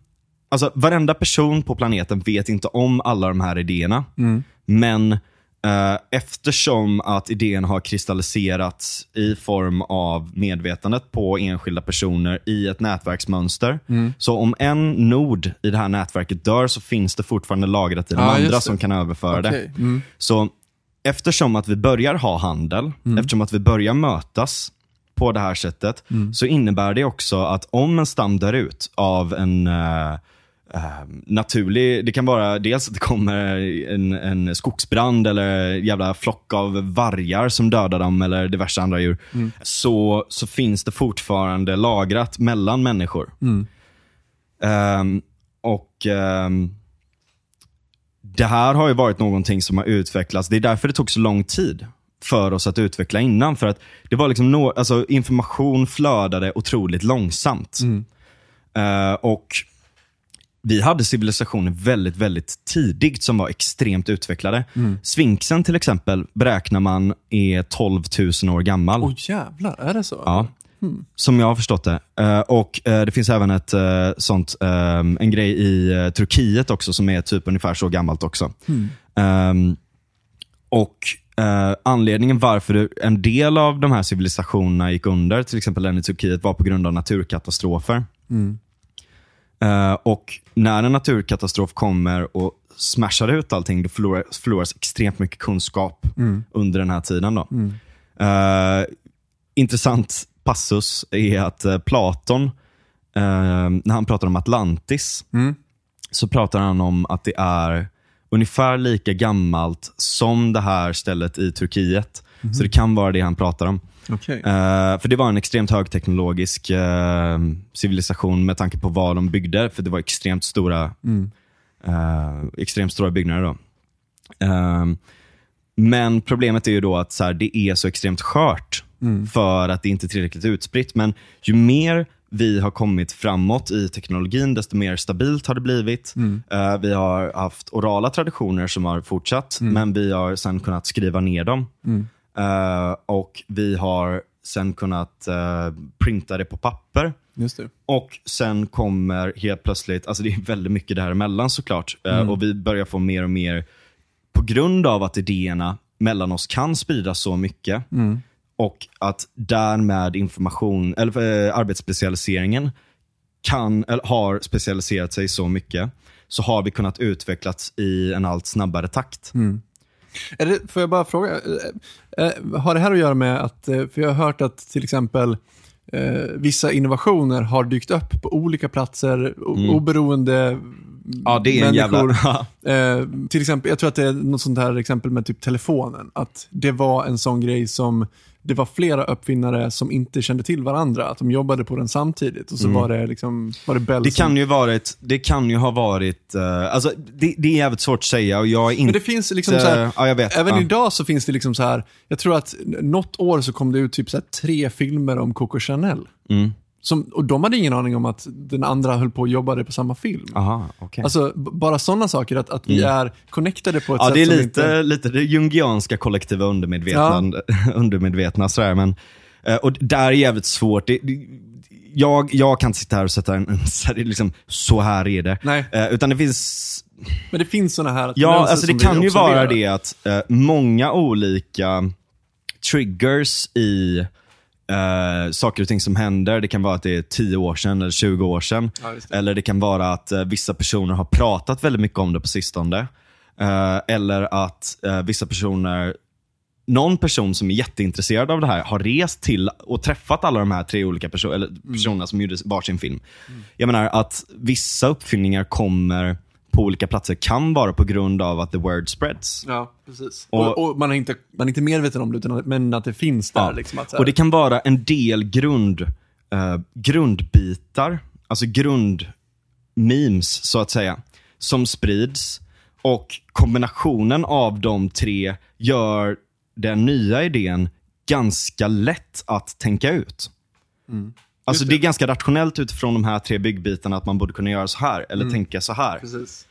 alltså varenda person på planeten vet inte om alla de här idéerna. Mm. Men eh, eftersom att idén har kristalliserats i form av medvetandet på enskilda personer i ett nätverksmönster. Mm. Så om en nod i det här nätverket dör så finns det fortfarande lagrat i de just andra det. som kan överföra det. Okej. Mm. Så eftersom att vi börjar ha handel, Mm. eftersom att vi börjar mötas på det här sättet, Mm. så innebär det också att om en stam dör ut av en eh, naturlig, det kan vara dels att det kommer en, en skogsbrand eller jävla flock av vargar som dödar dem eller diverse andra djur, Mm. så, så finns det fortfarande lagrat mellan människor. Mm. Ehm, och ehm, Det här har ju varit någonting som har utvecklats. Det är därför det tog så lång tid för oss att utveckla innan. För att det var liksom no, alltså information flödade otroligt långsamt. Mm. Eh, och vi hade civilisationer väldigt, väldigt tidigt som var extremt utvecklade. Mm. Sfinxen till exempel beräknar man är 12 000 år gammal. Åh jävlar, är det så? Ja, som jag har förstått det. Eh, och eh, Det finns även ett eh, sånt, en grej i Turkiet också som är typ ungefär så gammalt också. Mm. Ehm, och Anledningen varför en del av de här civilisationerna gick under, till exempel den i Turkiet, var på grund av naturkatastrofer. Mm. Eh, och när en naturkatastrof kommer och smashar ut allting, då förlorar, förloras extremt mycket kunskap Mm. under den här tiden. Då. Mm. Eh, intressant passus är att eh, Platon, när han pratar om Atlantis, Mm. så pratar han om att det är ungefär lika gammalt som det här stället i Turkiet. Så det kan vara det han pratar om. Okej. Eh, för det var en extremt högteknologisk eh, civilisation med tanke på vad de byggde. För det var extremt stora, Mm. eh, extremt stora byggnader. Då. Men problemet är ju då att så här, det är så extremt skört Mm. för att det inte är tillräckligt utspritt. Men ju mer vi har kommit framåt i teknologin, desto mer stabilt har det blivit. Mm. Eh, vi har haft orala traditioner som har fortsatt, men vi har sen kunnat skriva ner dem. Mm. Eh, och vi har sen kunnat eh, printa det på papper. Det. Och sen kommer helt plötsligt, alltså det är väldigt mycket däremellan såklart. Eh, Mm. och vi börjar få mer och mer, på grund av att idéerna mellan oss kan spridas så mycket. Mm. Och att därmed information, eller eh, arbetsspecialiseringen kan, eller har specialiserat sig så mycket. Så har vi kunnat utvecklas i en allt snabbare takt. Mm. Det, får jag bara fråga, eh, har det här att göra med att, eh, för jag har hört att till exempel eh, vissa innovationer har dykt upp på olika platser, Mm. oberoende Ja, det är en människor. jävla... Eh, till exempel, jag tror att det är något sånt här exempel med typ telefonen. Att det var en sån grej som, det var flera uppfinnare som inte kände till varandra. Att de jobbade på den samtidigt och så Mm. var det liksom, var det Bell Det som... kan ju, varit, det kan ju ha varit, eh, alltså det, det är jävligt svårt att säga och jag är inte... Men det finns liksom så här, ja, jag vet. Även ja. idag så finns det liksom så här, jag tror att något år så kom det ut typ så tre filmer om Coco Chanel. Mm. Som, och de hade ingen aning om att den andra höll på och jobbade på samma film. Aha, okej. Alltså bara sådana saker, att, att vi Mm. är connectade på ett Ja, sätt det är lite, inte... lite det jungianska kollektiva undermedvetna, undermedvetna sådär, men, eh, och där är jävligt svårt. Det, det, jag, jag kan inte sitta här och sätta en, liksom, så här är det. Nej, Eh, utan det finns, men det finns sådana här ja alltså det kan ju vara det att eh, många olika triggers i eh, saker och ting som händer. Det kan vara att det är 10 år sedan eller 20 år sedan. Ja, det. eller det kan vara att eh, vissa personer har pratat väldigt mycket om det på sistone. Eh, eller att eh, vissa personer någon person som är jätteintresserad av det här har rest till och träffat alla de här tre olika perso eller personerna som gjorde varsin film. Jag menar att vissa uppfinningar kommer på olika platser kan vara på grund av att the word spreads. Ja, precis. Och- Och, och man, är inte, man är inte medveten om det, utan att, men att det finns där. Ja. Liksom, att, Och Det kan vara en del grund, eh, grundbitar, alltså grundmemes så att säga, som sprids. Och kombinationen av de tre gör den nya idén ganska lätt att tänka ut. Alltså det. det. är ganska rationellt utifrån de här tre byggbitarna att man borde kunna göra så här, eller tänka så här. Precis.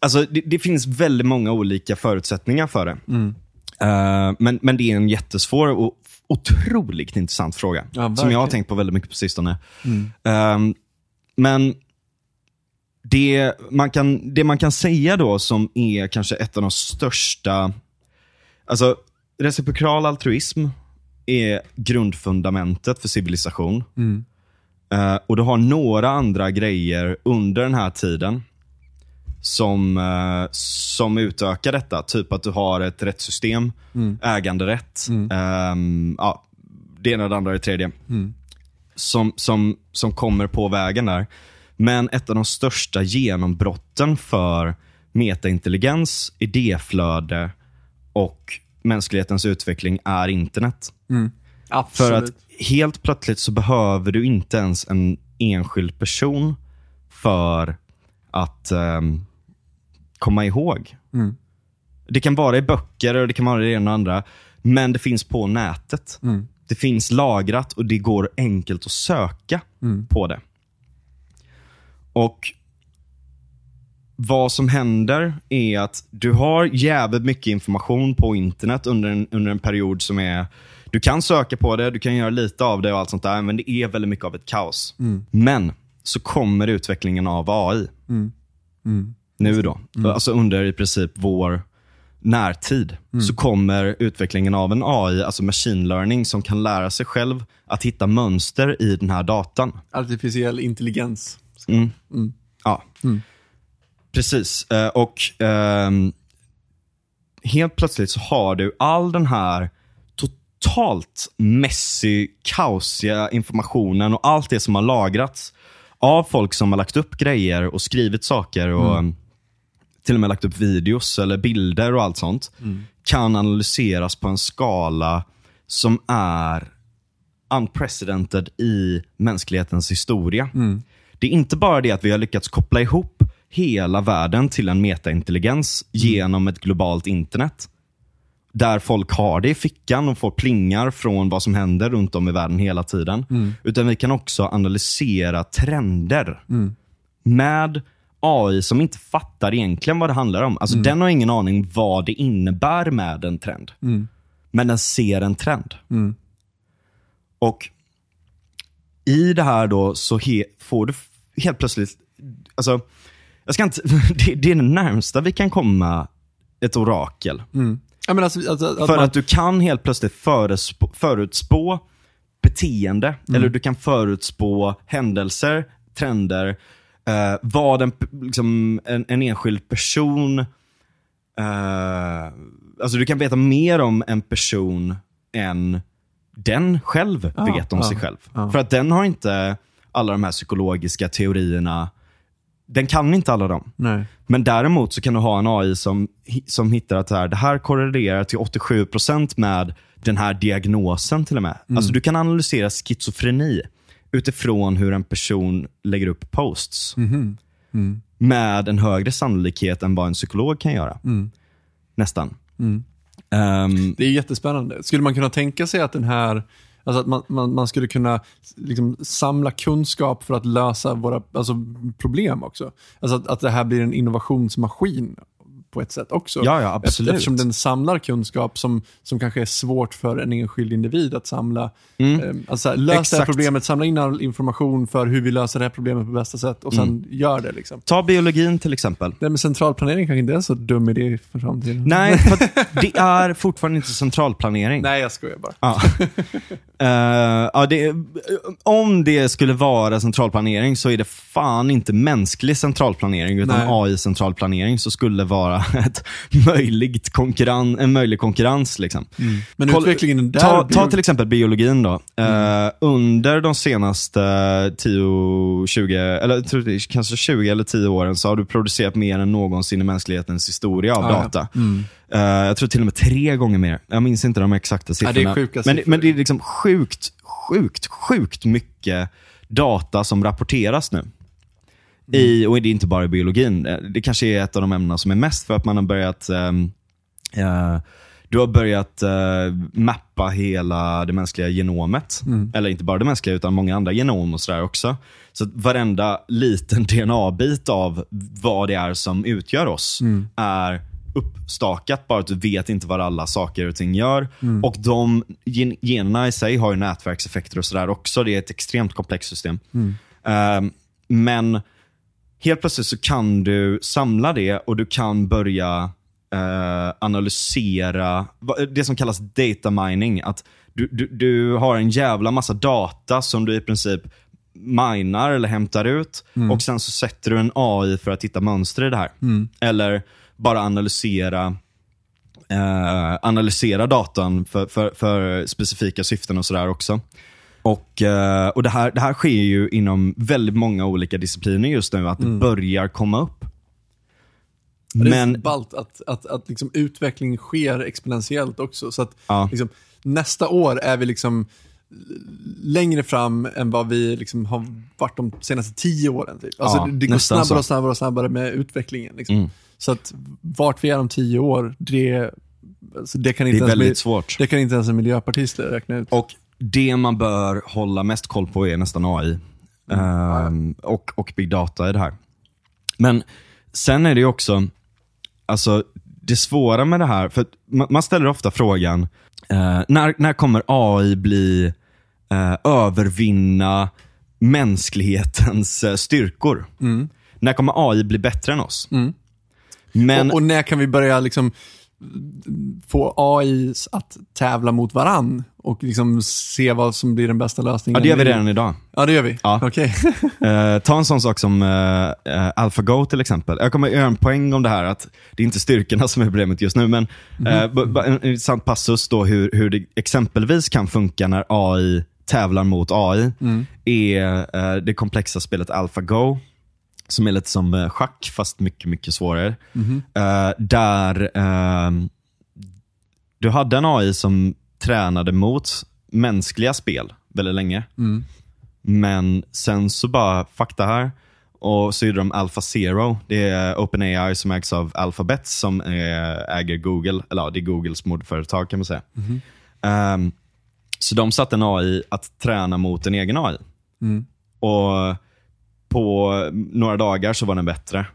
Alltså, det, det finns väldigt många olika förutsättningar för det. Eh, men, men det är en jättesvår och otroligt intressant fråga. Ja, som jag har tänkt på väldigt mycket på sistone. Ehm, men det man, kan, det man kan säga då som är kanske ett av de största... Alltså, reciprokal altruism är grundfundamentet för civilisation. Eh, och du har några andra grejer under den här tiden som, eh, som utökar detta. Typ att du har ett rättssystem, äganderätt, ehm, ja, det ena, det andra, det tredje. Som, som, som kommer på vägen där. Men ett av de största genombrotten för metaintelligens, idéflöde och mänsklighetens utveckling är internet. Absolut. För att helt plötsligt så behöver du inte ens en enskild person för att ehm, komma ihåg. Mm. Det kan vara i böcker och det kan vara i det ena och andra. Men det finns på nätet. Mm. Det finns lagrat och det går enkelt att söka Mm. på det. Och vad som händer är att du har jävligt mycket information på internet under en, under en period som är... Du kan söka på det, du kan göra lite av det och allt sånt där, men det är väldigt mycket av ett kaos. Men så kommer utvecklingen av AI. Nu då. Alltså under i princip vår närtid. Så kommer utvecklingen av en AI, alltså machine learning, som kan lära sig själv att hitta mönster i den här datan. Artificiell intelligens. Mm. Ja, precis. Eh, Och ehm, helt plötsligt så har du all den här totalt messy, kaosiga informationen och allt det som har lagrats av folk som har lagt upp grejer och skrivit saker och ehm, till och med lagt upp videos eller bilder och allt sånt, kan analyseras på en skala som är unprecedented i mänsklighetens historia. Det är inte bara det att vi har lyckats koppla ihop hela världen till en metaintelligens genom ett globalt internet. Där folk har det i fickan och får plingar från vad som händer runt om i världen hela tiden. Utan vi kan också analysera trender med AI som inte fattar egentligen vad det handlar om. Alltså Den har ingen aning vad det innebär med en trend. Men den ser en trend. Och i det här då så får du helt plötsligt, alltså, jag ska inte, det, det är det närmsta vi kan komma ett orakel. Men alltså, alltså, att För man, att du kan helt plötsligt förutspå, förutspå beteende, eller du kan förutspå händelser, trender, eh, vad en, liksom, en, en enskild person, eh, alltså du kan veta mer om en person än den själv Ja, vet om ja, sig själv. ja. För att den har inte alla de här psykologiska teorierna, den kan inte alla dem. nej. Men däremot så kan du ha en AI som, som hittar att det här, det här korrelerar till 87% med den här diagnosen till och med. Alltså du kan analysera schizofreni utifrån hur en person lägger upp posts. Med en högre sannolikhet än vad en psykolog kan göra. Nästan. Ehm, Det är jättespännande. Skulle man kunna tänka sig att den här Alltså att man, man, man skulle kunna liksom samla kunskap för att lösa våra alltså, problem också. Alltså att, att det här blir en innovationsmaskin på ett sätt också. Ja, ja, absolut. Eftersom den samlar kunskap som, som kanske är svårt för en enskild individ att samla. Mm. Eh, Alltså, lös det här problemet, samla in all information för hur vi löser det här problemet på bästa sätt och sen Mm. gör det. Liksom. ta biologin till exempel. Det med centralplanering kanske inte är så dum idé för framtiden. Nej, för det är fortfarande inte centralplanering. Nej, jag skojar bara. Ja. Eh, ja, det, om det skulle vara centralplanering så är det fan inte mänsklig centralplanering utan. AI-centralplanering så skulle det vara ett möjligt konkurren, en möjlig konkurrens. Liksom. Men Kolla- utvecklingen där... Ta, ta till exempel biologin då. Eh, under de senaste 10, 20, eller kanske 20 eller 10 åren så har du producerat mer än någonsin i mänsklighetens historia av Ja, ja. data. Eh, jag tror till och med tre gånger mer. Jag minns inte de exakta det är siffrorna. sjuka men, siffror. men det är liksom sjukt, sjukt, sjukt mycket data som rapporteras nu. I, och det är inte bara i biologin. Eh, Det kanske är ett av de ämnena som är mest för att man har börjat ehm, eh, du har börjat eh, mappa hela det mänskliga genomet. Eller inte bara det mänskliga, utan många andra genom och sådär också. Så att varenda liten DNA-bit av vad det är som utgör oss är uppstakat, bara att du vet inte vad alla saker och ting gör. Och de gen- generna i sig har ju nätverkseffekter och sådär också. Det är ett extremt komplext system. Ehm, men helt plötsligt så kan du samla det och du kan börja eh, analysera det som kallas data mining. Att du, du, du har en jävla massa data som du i princip minar eller hämtar ut och sen så sätter du en AI för att hitta mönster i det här. Eller bara analysera eh, analysera datan för, för, för specifika syften och sådär också. Och, eh, och det, här, det här sker ju inom väldigt många olika discipliner just nu, att det börjar komma upp. Ja, Det är Men, Men... ballt att, att, att liksom utveckling sker exponentiellt också. Så att Ja. liksom, nästa år är vi liksom längre fram än vad vi liksom har varit de senaste tio åren. Typ. Alltså, Ja, det, det går snabbare så. och snabbare och snabbare med utvecklingen. Liksom. Mm. Så att vart vi är om tio år, det, alltså, det, kan, det inte är ens, väldigt svårt. det kan inte ens en miljöpartist räkna ut. Och det man bör hålla mest koll på är nästan AI. Ehm, och, och big data i det här. Men sen är det också, alltså det svåra med det här, för man, ställer ofta frågan, eh, när, när kommer AI bli, eh, övervinna mänsklighetens eh, styrkor? När kommer AI bli bättre än oss? Men, och, och när kan vi börja liksom få AI att tävla mot varann och liksom se vad som blir den bästa lösningen? ja, det gör vi redan idag. Ja, det gör vi. Ja. Okej. Eh, ta en sån sak som uh, uh, AlphaGo till exempel. Jag kommer göra en poäng om det här, att det är inte styrkorna som är problemet just nu, men b- en intressant passus då hur, hur det exempelvis kan funka när AI tävlar mot AI, är eh, det komplexa spelet AlphaGo, som är lite som eh, schack, fast mycket, mycket svårare. Eh, där ehm, du hade en AI som tränade mot mänskliga spel väldigt länge. Men sen så bara, fuck det här. Och så gjorde de Alpha Zero. Det är OpenAI som ägs av Alphabet som eh, äger Google. Eller ja, det är Googles moderföretag kan man säga. Ehm, så de satte en AI att träna mot en egen AI. Och på några dagar så var den bättre.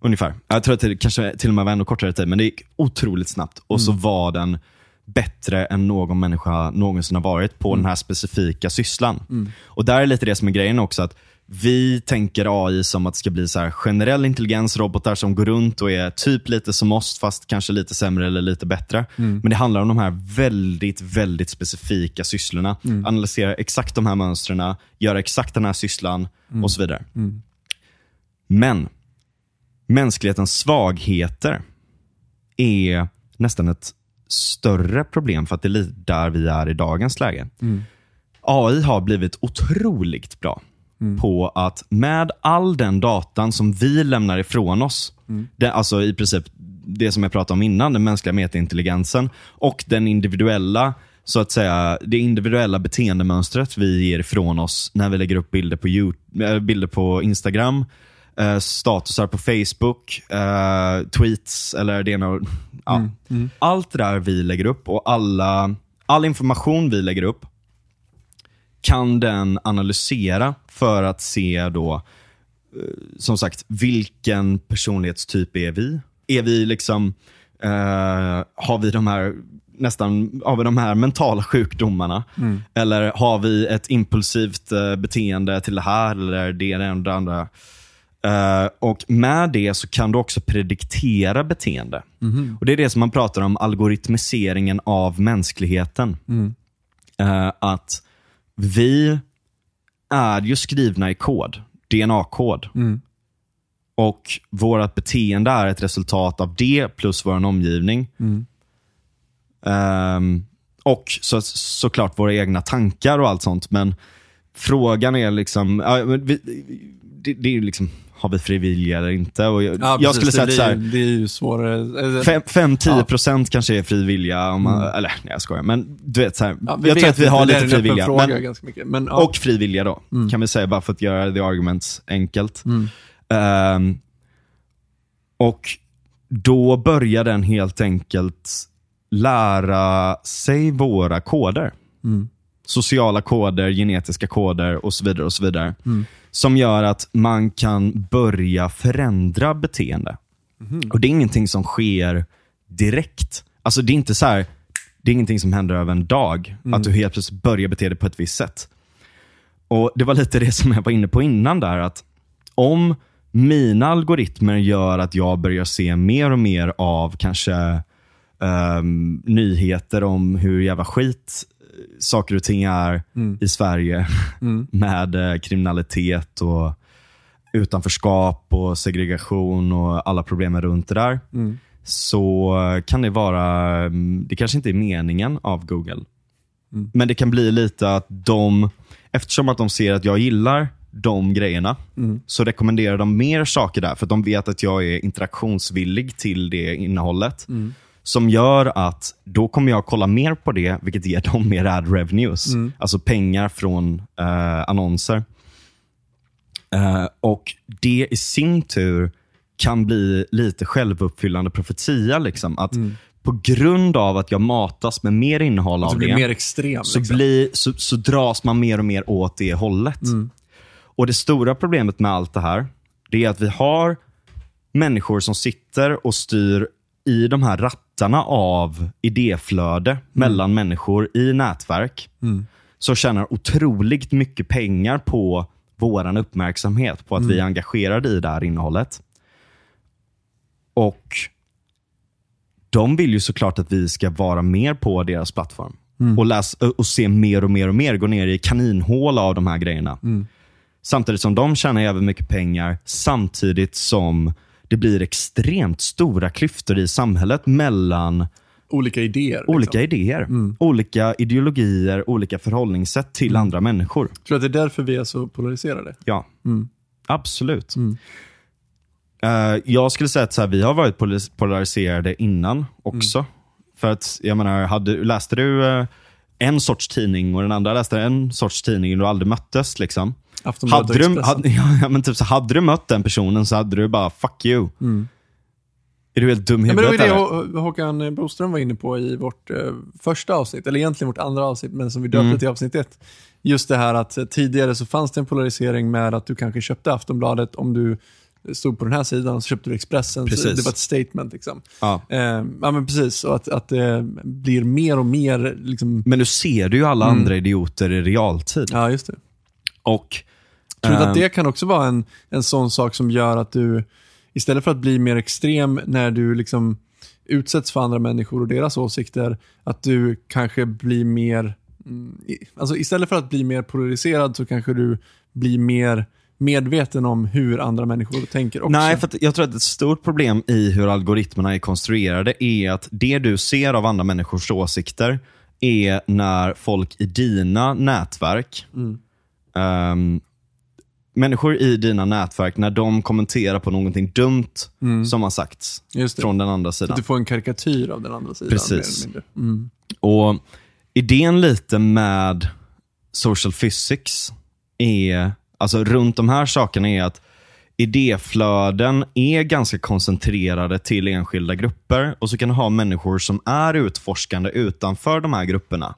Ungefär. Jag tror att det kanske till och med var ännu kortare tid, men det gick otroligt snabbt. Och så var den bättre än någon människa någonsin har varit på den här specifika sysslan. Och där är lite det som är grejen också, att vi tänker AI som att det ska bli så här generell intelligens, robotar som går runt och är typ lite som oss, fast kanske lite sämre eller lite bättre. Men det handlar om de här väldigt, väldigt specifika sysslorna. Analysera exakt de här mönstren, göra exakt den här sysslan och så vidare. Men mänsklighetens svagheter är nästan ett större problem för att det är där vi är i dagens läge. AI har blivit otroligt bra på att med all den datan som vi lämnar ifrån oss, det, alltså i princip det som jag pratade om innan, den mänskliga metaintelligensen och den individuella så att säga, det individuella beteendemönstret vi ger ifrån oss när vi lägger upp bilder på, YouTube, äh, bilder på Instagram, eh, statusar på Facebook, eh, tweets eller det ena ja. Allt det där vi lägger upp och alla, all information vi lägger upp kan den analysera för att se då, eh, som sagt, vilken personlighetstyp är vi? Är vi liksom, eh, har vi de här nästan har vi de här mentala sjukdomarna? Eller har vi ett impulsivt eh, beteende till det här eller det ena och det andra? Eh, och Med det så kan du också prediktera beteende. Och Det är det som man pratar om algoritmiseringen av mänskligheten. eh, att vi är ju skrivna i kod, DNA-kod. Och vårt beteende är ett resultat av det plus vår omgivning. Ehm, och så, såklart våra egna tankar och allt sånt. Men frågan är liksom, ja, men vi, det, det är ju liksom, har vi fri vilja eller inte? Och jag, Ja, jag skulle säga att så här, det är ju svårare. eller- 5-10% kanske är fri vilja. Om man, Eller nej, jag skojar. Men du vet, så här, Ja, jag tror att vi har lite en fri öppen vilja. Fråga Men, ganska mycket. Men, ja. och fri vilja då, kan vi säga bara för att göra the arguments enkelt. Ehm, och då börjar den helt enkelt lära sig våra koder. Sociala koder, genetiska koder och så vidare. och så vidare. Som gör att man kan börja förändra beteende. Och Det är ingenting som sker direkt. Alltså Det är inte så här, det är ingenting som händer över en dag. Att du helt plötsligt börjar bete dig på ett visst sätt. Och Det var lite det som jag var inne på innan där. att Om mina algoritmer gör att jag börjar se mer och mer av kanske ehm, nyheter om hur jävla skit saker och ting är i Sverige med eh, kriminalitet och utanförskap och segregation och alla problemen runt det där. Så kan det vara, mm, det kanske inte är meningen av Google. Men det kan bli lite att de, eftersom att de ser att jag gillar de grejerna, så rekommenderar de mer saker där. För de vet att jag är interaktionsvillig till det innehållet. Som gör att då kommer jag kolla mer på det, vilket ger dem mer ad revenues. Alltså pengar från eh, annonser. Eh, och det i sin tur kan bli lite självuppfyllande profetia. Liksom. Att På grund av att jag matas med mer innehåll av det, mer extrem. så, liksom. blir, så, så dras man mer och mer åt det hållet. Och Det stora problemet med allt det här, det är att vi har människor som sitter och styr i de här rattarna av idéflöde mellan människor i nätverk. Som tjänar otroligt mycket pengar på våran uppmärksamhet, på att vi är engagerade i det här innehållet. Och de vill ju såklart att vi ska vara mer på deras plattform. Och, läsa, och se mer och mer och mer, gå ner i kaninhål av de här grejerna. Samtidigt som de tjänar även mycket pengar, samtidigt som det blir extremt stora klyftor i samhället mellan Olika idéer. liksom. olika idéer, olika ideologier, olika förhållningssätt till andra människor. Tror du att det är därför vi är så polariserade? Ja, absolut. Eh, jag skulle säga att så här, vi har varit polariserade innan också. För att, jag menar, hade, läste du eh, en sorts tidning och den andra läste en sorts tidning och du aldrig möttes. Liksom. Aftonbladet Hade du, hade, ja, men typ så hade du mött den personen så hade du bara, fuck you. Är du helt dum i Ja, men det var huvudet det? Hå- Håkan Broström var inne på i vårt eh, första avsnitt, eller egentligen vårt andra avsnitt, men som vi döpte Mm. till avsnitt ett. Just det här att eh, tidigare så fanns det en polarisering med att du kanske köpte Aftonbladet om du stod på den här sidan och så köpte du Expressen. Det var ett statement. Liksom. Ja. Eh, ja, men precis. Och att, att det blir mer och mer... Liksom, Men nu ser du ju alla andra idioter i realtid. ja, just det. Och Tror du att det kan också vara en, en sån sak som gör att du, istället för att bli mer extrem när du liksom utsätts för andra människor och deras åsikter, att du kanske blir mer, mm, alltså istället för att bli mer polariserad så kanske du blir mer medveten om hur andra människor tänker också. Nej, för jag tror att ett stort problem i hur algoritmerna är konstruerade är att det du ser av andra människors åsikter är när folk i dina nätverk, ehm, människor i dina nätverk, när de kommenterar på någonting dumt som har sagts från den andra Så sidan. att du får en karikatyr av den andra sidan. Precis. Mm. Och idén lite med social physics är, alltså runt de här sakerna är att idéflöden är ganska koncentrerade till enskilda grupper och så kan du ha människor som är utforskande utanför de här grupperna.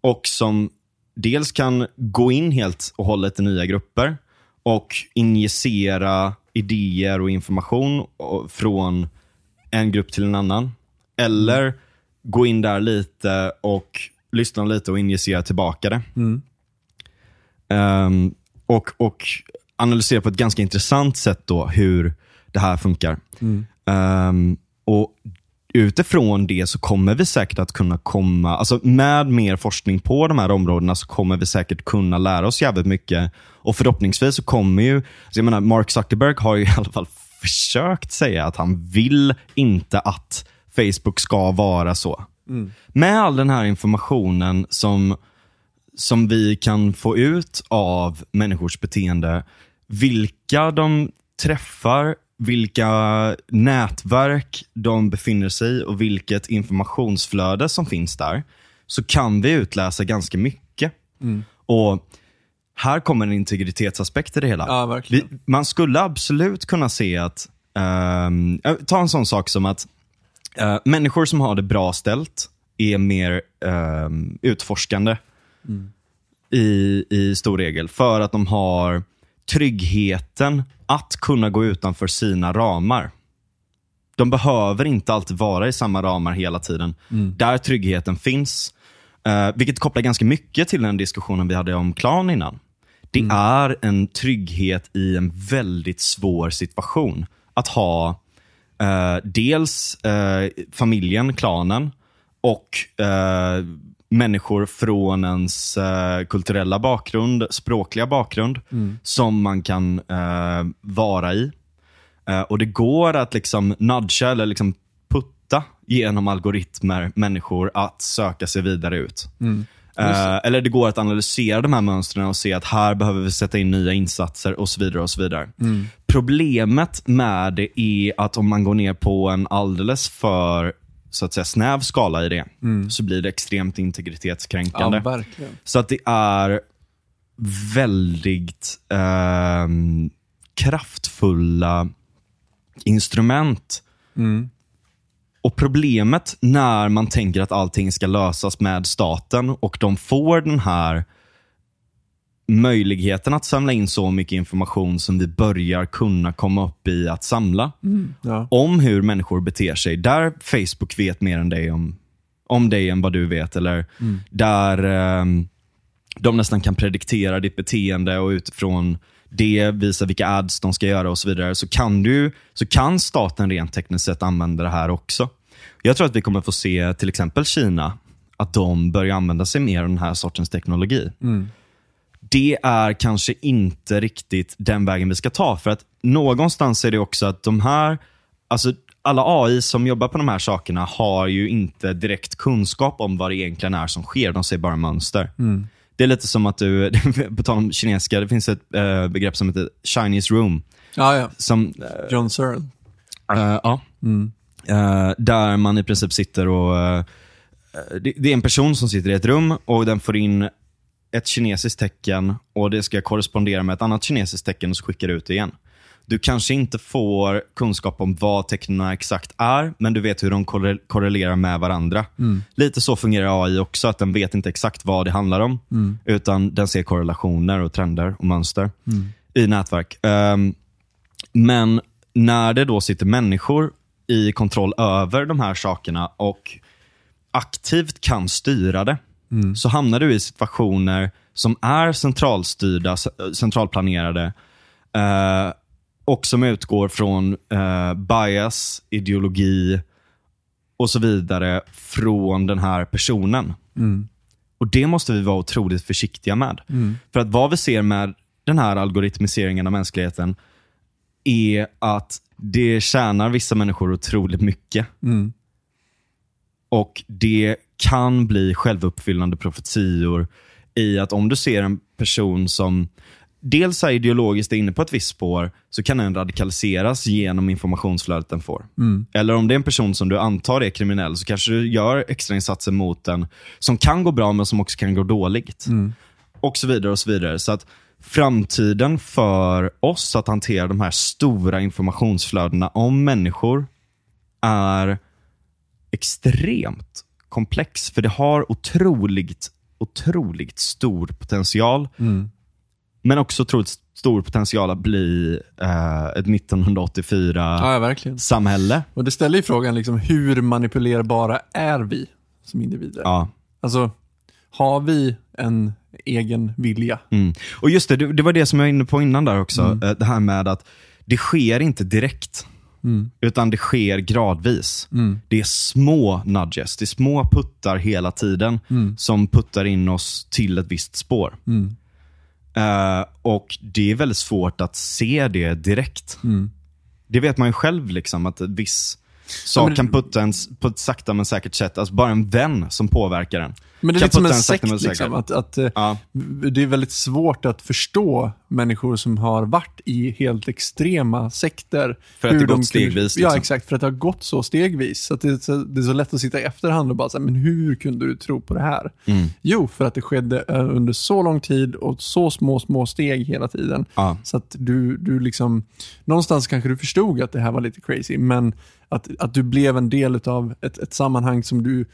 Och som dels kan gå in helt och hållet i nya grupper och injicera idéer och information från en grupp till en annan. Eller gå in där lite och lyssna lite och injicera tillbaka det. Ehm, och, och analysera på ett ganska intressant sätt då hur det här funkar. Ehm, och utifrån det så kommer vi säkert att kunna komma, alltså med mer forskning på de här områdena så kommer vi säkert kunna lära oss jävligt mycket. Och förhoppningsvis så kommer ju, alltså jag menar Mark Zuckerberg har ju i alla fall försökt säga att han vill inte att Facebook ska vara så. Med all den här informationen som, som vi kan få ut av människors beteende, vilka de träffar, vilka nätverk de befinner sig i och vilket informationsflöde som finns där, så kan vi utläsa ganska mycket. Och här kommer en integritetsaspekt i det hela. Ja. Vi, man skulle absolut kunna se att, eh, ta en sån sak som att eh, människor som har det bra ställt är mer ehm, utforskande i, i stor regel. För att de har tryggheten att kunna gå utanför sina ramar. De behöver inte alltid vara i samma ramar hela tiden. Där tryggheten finns. Eh, vilket kopplar ganska mycket till den diskussionen vi hade om klan innan. Det är en trygghet i en väldigt svår situation. Att ha eh, dels eh, familjen, klanen och eh, människor från ens eh, kulturella bakgrund, språkliga bakgrund som man kan eh, vara i. Eh, och Det går att liksom nudga eller liksom putta genom algoritmer människor att söka sig vidare ut. Eh, eller det går att analysera de här mönstren och se att här behöver vi sätta in nya insatser och så vidare. och så vidare. Problemet med det är att om man går ner på en alldeles för så att säga, snäv skala i det, så blir det extremt integritetskränkande. Ja. Så att det är väldigt ehm, kraftfulla instrument. Och Problemet när man tänker att allting ska lösas med staten och de får den här möjligheten att samla in så mycket information som vi börjar kunna komma upp i att samla. Ja. Om hur människor beter sig. Där Facebook vet mer än dig om, om dig än vad du vet. Eller där ehm, de nästan kan prediktera ditt beteende och utifrån det visa vilka ads de ska göra och så vidare. Så kan, du, så kan staten rent tekniskt sett använda det här också. Jag tror att vi kommer få se till exempel Kina, att de börjar använda sig mer av den här sortens teknologi. Det är kanske inte riktigt den vägen vi ska ta. För att någonstans är det också att de här, alltså alla AI som jobbar på de här sakerna har ju inte direkt kunskap om vad det egentligen är som sker. De ser bara mönster. Det är lite som att du, på tal om kinesiska, det finns ett eh, begrepp som heter Chinese room. Ja, ja. Som, John Searle. Eh, ja. Eh, där man i princip sitter och... det är en person som sitter i ett rum och den får in ett kinesiskt tecken och det ska korrespondera med ett annat kinesiskt tecken och så skickar du ut det igen. Du kanske inte får kunskap om vad tecknen exakt är, men du vet hur de korre- korrelerar med varandra. Lite så fungerar AI också, att den vet inte exakt vad det handlar om, utan den ser korrelationer och trender och mönster i nätverk. Ehm, men när det då sitter människor i kontroll över de här sakerna och aktivt kan styra det, så hamnar du i situationer som är centralstyrda, centralplanerade eh, och som utgår från eh, bias, ideologi och så vidare från den här personen. Och Det måste vi vara otroligt försiktiga med. För att vad vi ser med den här algoritmiseringen av mänskligheten är att det tjänar vissa människor otroligt mycket. Och det kan bli självuppfyllande profetior i att om du ser en person som dels är ideologiskt inne på ett visst spår, så kan den radikaliseras genom informationsflödet den får. Eller om det är en person som du antar är kriminell, så kanske du gör extrainsatser mot den som kan gå bra, men som också kan gå dåligt. Och så vidare. och Så vidare. Så att framtiden för oss att hantera de här stora informationsflödena om människor är extremt komplex. För det har otroligt, otroligt stor potential. Men också otroligt stor potential att bli eh, ett 1984 Ja. Och det ställer ju frågan, liksom, hur manipulerbara är vi som individer? Ja. Alltså, har vi en egen vilja? Mm. Och just det, det, var det som jag var inne på innan där också. Eh, Det här med att det sker inte direkt. Utan det sker gradvis. Mm. Det är små nudges, det är små puttar hela tiden Mm. som puttar in oss till ett visst spår. Eh, och det är väldigt svårt att se det direkt. Mm. Det vet man ju själv, liksom, att viss sak men- kan putta en på ett sakta men säkert sätt. Alltså bara en vän som påverkar en. Men det är lite som en sekt. Liksom, att, att, eh, Ja. Det är väldigt svårt att förstå människor som har varit i helt extrema sekter. För att hur det de gått stegvis, kunde- Ja, liksom. exakt. För att det har gått så stegvis. Så att det, är så, det är så lätt att sitta i efterhand och bara säga, men hur kunde du tro på det här? Mm. Jo, för att det skedde eh, under så lång tid och så små, små steg hela tiden. Ja. Så att du, du liksom, någonstans kanske du förstod att det här var lite crazy, men att, att du blev en del av ett, ett sammanhang som du,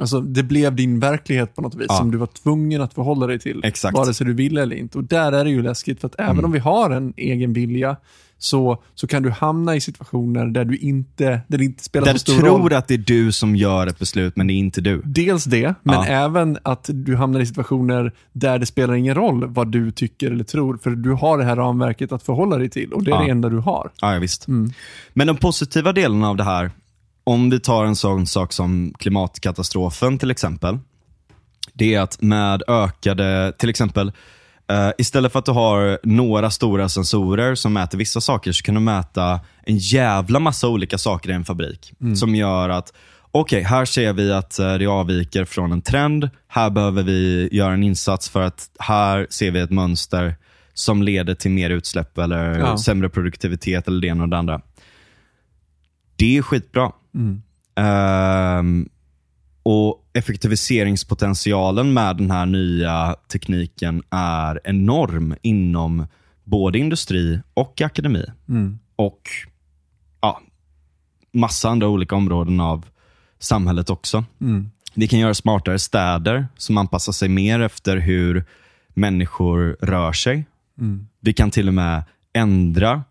alltså det blev din verklighet på något vis, Ja. som du var tvungen att förhålla dig till. Exakt. Vare sig du ville eller inte. Och där är det ju läskigt, för att även Mm. om vi har en egen vilja, så, så kan du hamna i situationer där du inte, där det inte spelar Där så du stor tror roll. att det är du som gör ett beslut, men det är inte du. Dels det, men Ja. även att du hamnar i situationer där det spelar ingen roll vad du tycker eller tror, för du har det här ramverket att förhålla dig till och det är Ja. det enda du har. Ja, ja, visst. Men de positiva delarna av det här, om vi tar en sån sak som klimatkatastrofen till exempel. Det är att med ökade, till exempel, eh, istället för att du har några stora sensorer som mäter vissa saker, så kan du mäta en jävla massa olika saker i en fabrik. Som gör att, okej, här ser vi att eh, det avviker från en trend. Här behöver vi göra en insats för att här ser vi ett mönster som leder till mer utsläpp eller Ja. sämre produktivitet eller det ena och det andra. Det är skitbra. Ehm, och effektiviseringspotentialen med den här nya tekniken är enorm inom både industri och akademi. Och ja, massa andra olika områden av samhället också. Vi kan göra smartare städer som anpassar sig mer efter hur människor rör sig. Vi kan till och med ändra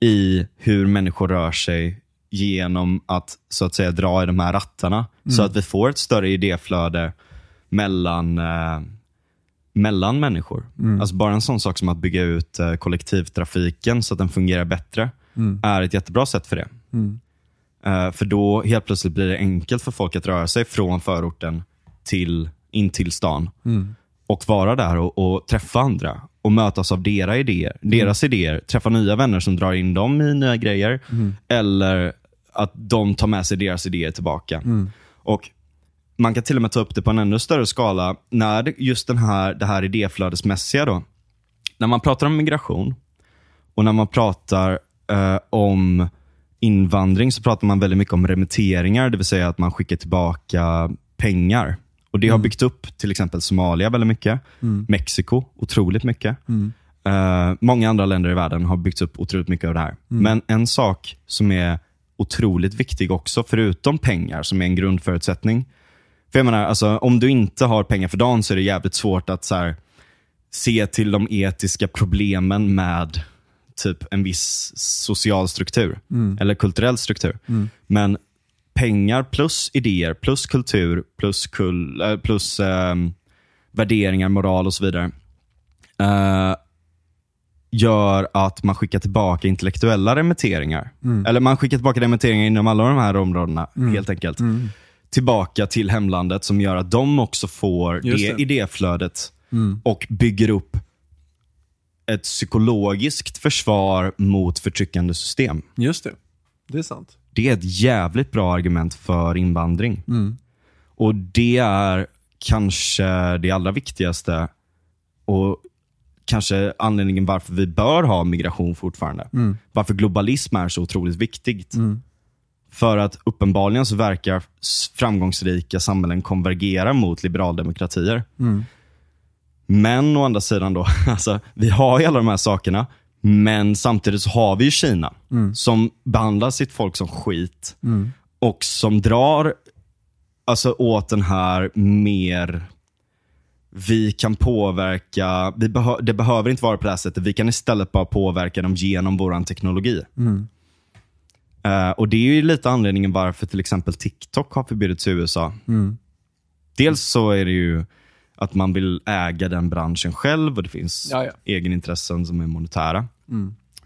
i hur människor rör sig genom att så att säga dra i de här rattarna. Så att vi får ett större idéflöde mellan, eh, mellan människor. Alltså bara en sån sak som att bygga ut eh, kollektivtrafiken så att den fungerar bättre är ett jättebra sätt för det. Eh, för då helt plötsligt blir det enkelt för folk att röra sig från förorten till, in till stan. Och vara där och, och träffa andra och mötas av deras idéer. Deras idéer, träffa nya vänner som drar in dem i nya grejer. Eller att de tar med sig deras idéer tillbaka. Och Man kan till och med ta upp det på en ännu större skala. När just den här, det här idéflödesmässiga då. När man pratar om migration och när man pratar eh, om invandring så pratar man väldigt mycket om remitteringar, det vill säga att man skickar tillbaka pengar. Och Det har byggt upp till exempel Somalia väldigt mycket. Mexiko otroligt mycket. Eh, många andra länder i världen har byggt upp otroligt mycket av det här. Men en sak som är otroligt viktig också, förutom pengar som är en grundförutsättning. För jag menar, alltså, om du inte har pengar för dagen så är det jävligt svårt att så här, se till de etiska problemen med typ en viss social struktur eller kulturell struktur. Men pengar plus idéer plus kultur plus, kul, eh, plus ehm, värderingar, moral och så vidare eh, gör att man skickar tillbaka intellektuella remitteringar. Eller man skickar tillbaka remitteringar inom alla de här områdena helt enkelt. Tillbaka till hemlandet som gör att de också får Just det det. idéflödet och bygger upp ett psykologiskt försvar mot förtryckande system. Just det. Det är sant. Det är ett jävligt bra argument för invandring. Och det är kanske det allra viktigaste och kanske anledningen varför vi bör ha migration fortfarande. Varför globalism är så otroligt viktigt. För att uppenbarligen så verkar framgångsrika samhällen konvergera mot liberaldemokratier. Men å andra sidan då, alltså, vi har ju alla de här sakerna, men samtidigt så har vi ju Kina som behandlar sitt folk som skit och som drar alltså, åt den här mer vi kan påverka, vi behö, det behöver inte vara på det här sättet, vi kan istället bara påverka dem genom vår teknologi. Eh, och Det är ju lite anledningen varför till exempel TikTok har förbjudits i USA. Dels så är det ju att man vill äga den branschen själv och det finns Ja, ja. egenintressen som är monetära.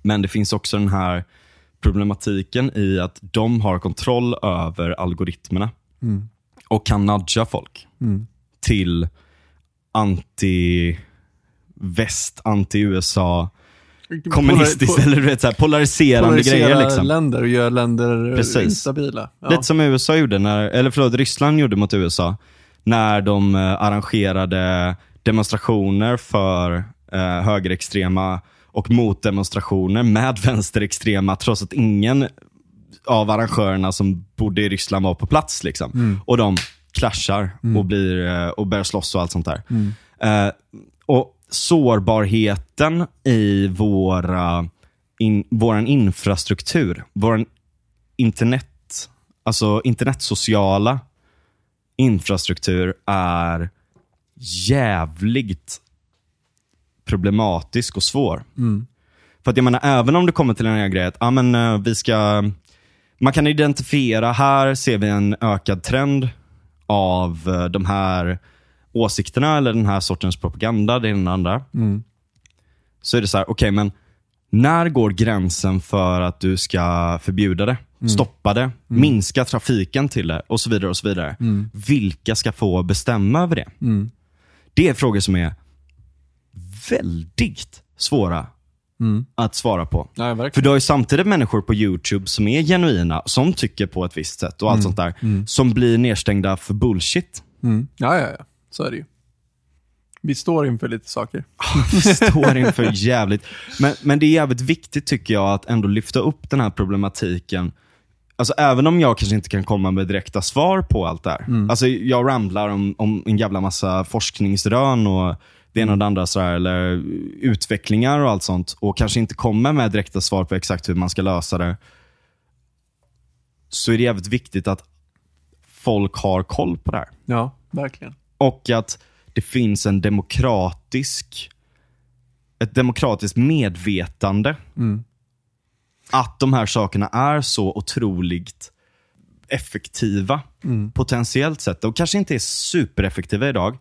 Men det finns också den här problematiken i att de har kontroll över algoritmerna och kan nudga folk till anti-väst, anti-USA, kommunistiskt Polar- eller du vet, så här, polariserande Polarisera grejer. Liksom. länder och göra länder Precis. instabila. Ja. Lite som USA gjorde, när, eller förlåt, Ryssland gjorde mot USA. När de eh, arrangerade demonstrationer för eh, högerextrema och motdemonstrationer med vänsterextrema trots att ingen av arrangörerna som bodde i Ryssland var på plats. Liksom. Och de clashar och, blir, eh, och börjar slåss och allt sånt där. Eh, och sårbarheten i våra in, våran infrastruktur, vår internet, alltså internetsociala infrastruktur är jävligt problematisk och svår. För att jag menar, även om det kommer till den här grejen att ah, men, eh, vi ska, man kan identifiera, här ser vi en ökad trend av eh, de här åsikterna eller den här sortens propaganda, det ena och det andra. Så är det så här, okej men när går gränsen för att du ska förbjuda det? Stoppa det? Minska trafiken till det? Och så vidare. och så vidare. Vilka ska få bestämma över det? Det är frågor som är väldigt svåra att svara på. Ja. För du har ju samtidigt människor på YouTube som är genuina, som tycker på ett visst sätt och allt sånt där. Som blir nedstängda för bullshit. Mm. Ja, ja, ja. Så är det ju. Vi står inför lite saker. Vi står inför jävligt. Men, men det är jävligt viktigt tycker jag att ändå lyfta upp den här problematiken. Alltså även om jag kanske inte kan komma med direkta svar på allt det här. Alltså jag ramblar om, om en jävla massa forskningsrön och det ena och det andra, sådär, eller utvecklingar och allt sånt. Och kanske inte kommer med direkta svar på exakt hur man ska lösa det. Så är det jävligt viktigt att folk har koll på det här. Ja, verkligen. Och att det finns en demokratisk, ett demokratiskt medvetande. Att de här sakerna är så otroligt effektiva potentiellt sett. Och kanske inte är supereffektiva idag.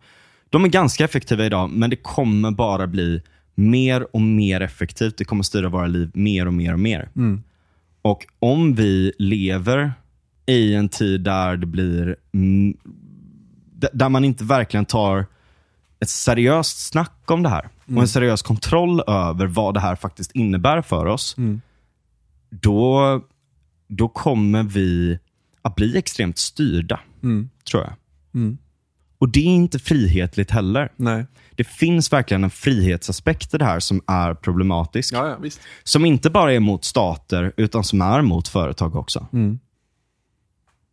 De är ganska effektiva idag, men det kommer bara bli mer och mer effektivt. Det kommer styra våra liv mer och mer och mer. Och om vi lever i en tid där det blir mm, där man inte verkligen tar ett seriöst snack om det här och en seriös kontroll över vad det här faktiskt innebär för oss, då, då kommer vi att bli extremt styrda, tror jag. Och det är inte frihetligt heller. Nej. Det finns verkligen en frihetsaspekt i det här som är problematisk. Ja, ja. Som inte bara är mot stater, utan som är mot företag också.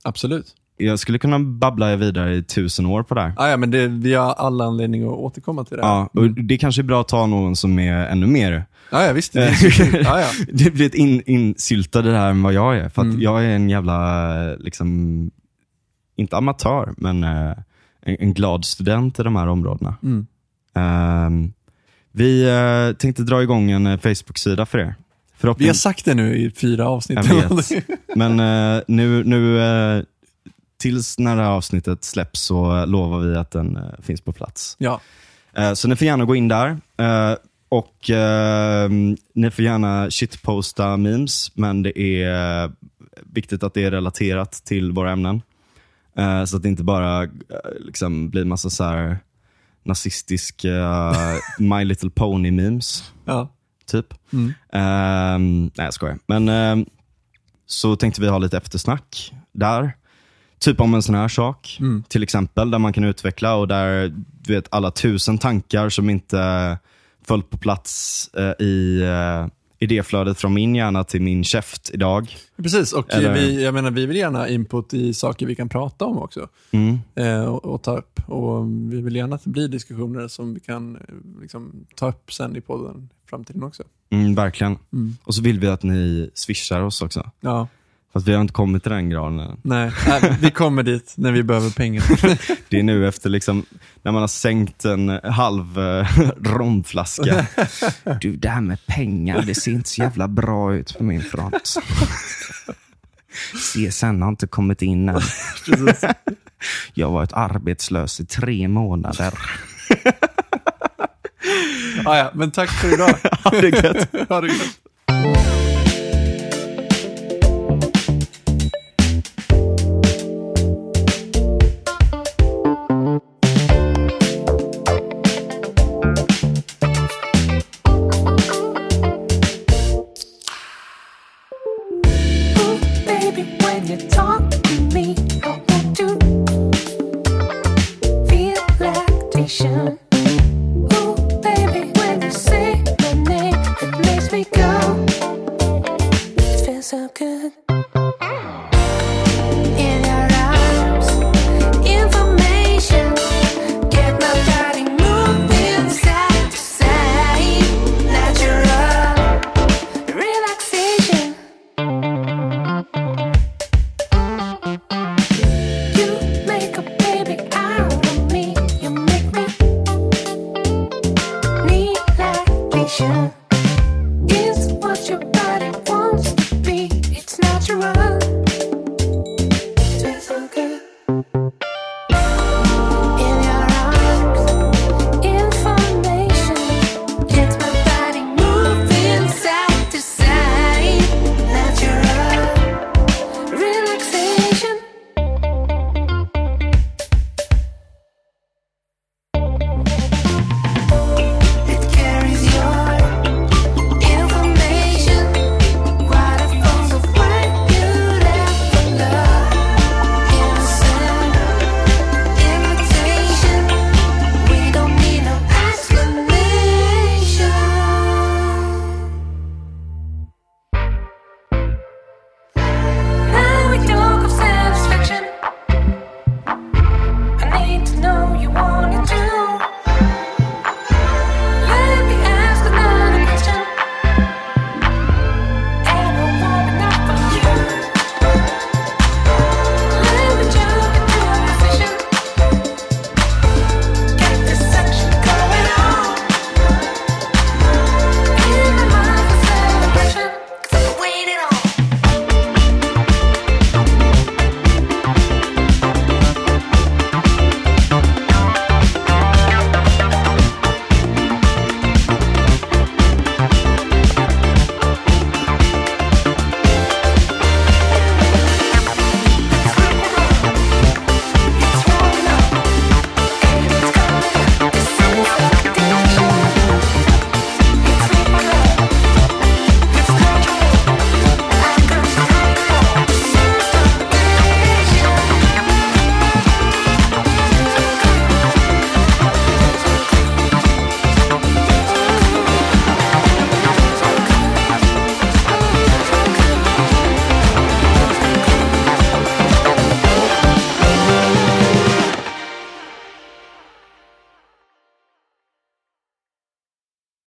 Absolut. Jag skulle kunna babbla vidare i tusen år på det här. Ja, ja, men det, vi har alla anledning att återkomma till det här. Ja, och det kanske är bra att ta någon som är ännu mer... Ja, ja visst. Det, är- ja, det blir ett in, insyltad i det här än vad jag är. För att jag är en jävla, liksom, inte amatör, men eh, en, en glad student i de här områdena. Ehm, vi eh, tänkte dra igång en eh, Facebook-sida för er. Vi har Förhoppning- sagt det nu i fyra avsnitt. Jag vet. Men eh, nu, nu eh, tills när det här avsnittet släpps så lovar vi att den eh, finns på plats. ja. Eh, så ni får gärna gå in där. Eh, och eh, Ni får gärna shitposta memes, men det är viktigt att det är relaterat till våra ämnen. Eh, så att det inte bara eh, liksom blir massa så här nazistisk eh, My Little Pony memes ja. typ. Ehm, nej, jag skojar. Men så tänkte vi ha lite eftersnack där. Typ om en sån här sak, till exempel, där man kan utveckla och där du vet alla tusen tankar som inte föll på plats eh, i uh, idéflödet från min hjärna till min käft idag. Precis, och Eller- vi, jag menar, vi vill gärna input i saker vi kan prata om också. Mm. Eh, och, och ta upp. Och vi vill gärna att det blir diskussioner som vi kan eh, liksom, ta upp sen i podden i framtiden också. Mm, verkligen. Och så vill vi att ni swishar oss också. Ja, Fast vi har inte kommit till den graden än. nej, nej, vi kommer dit när vi behöver pengar. Det är nu efter liksom, när man har sänkt en halv eh, romflaska. Du, det här med pengar, det ser inte så jävla bra ut på min front. CSN har inte kommit in än. Jag har varit arbetslös i tre månader. ah, ja, men tack för idag. Ha det gött. ha det gött.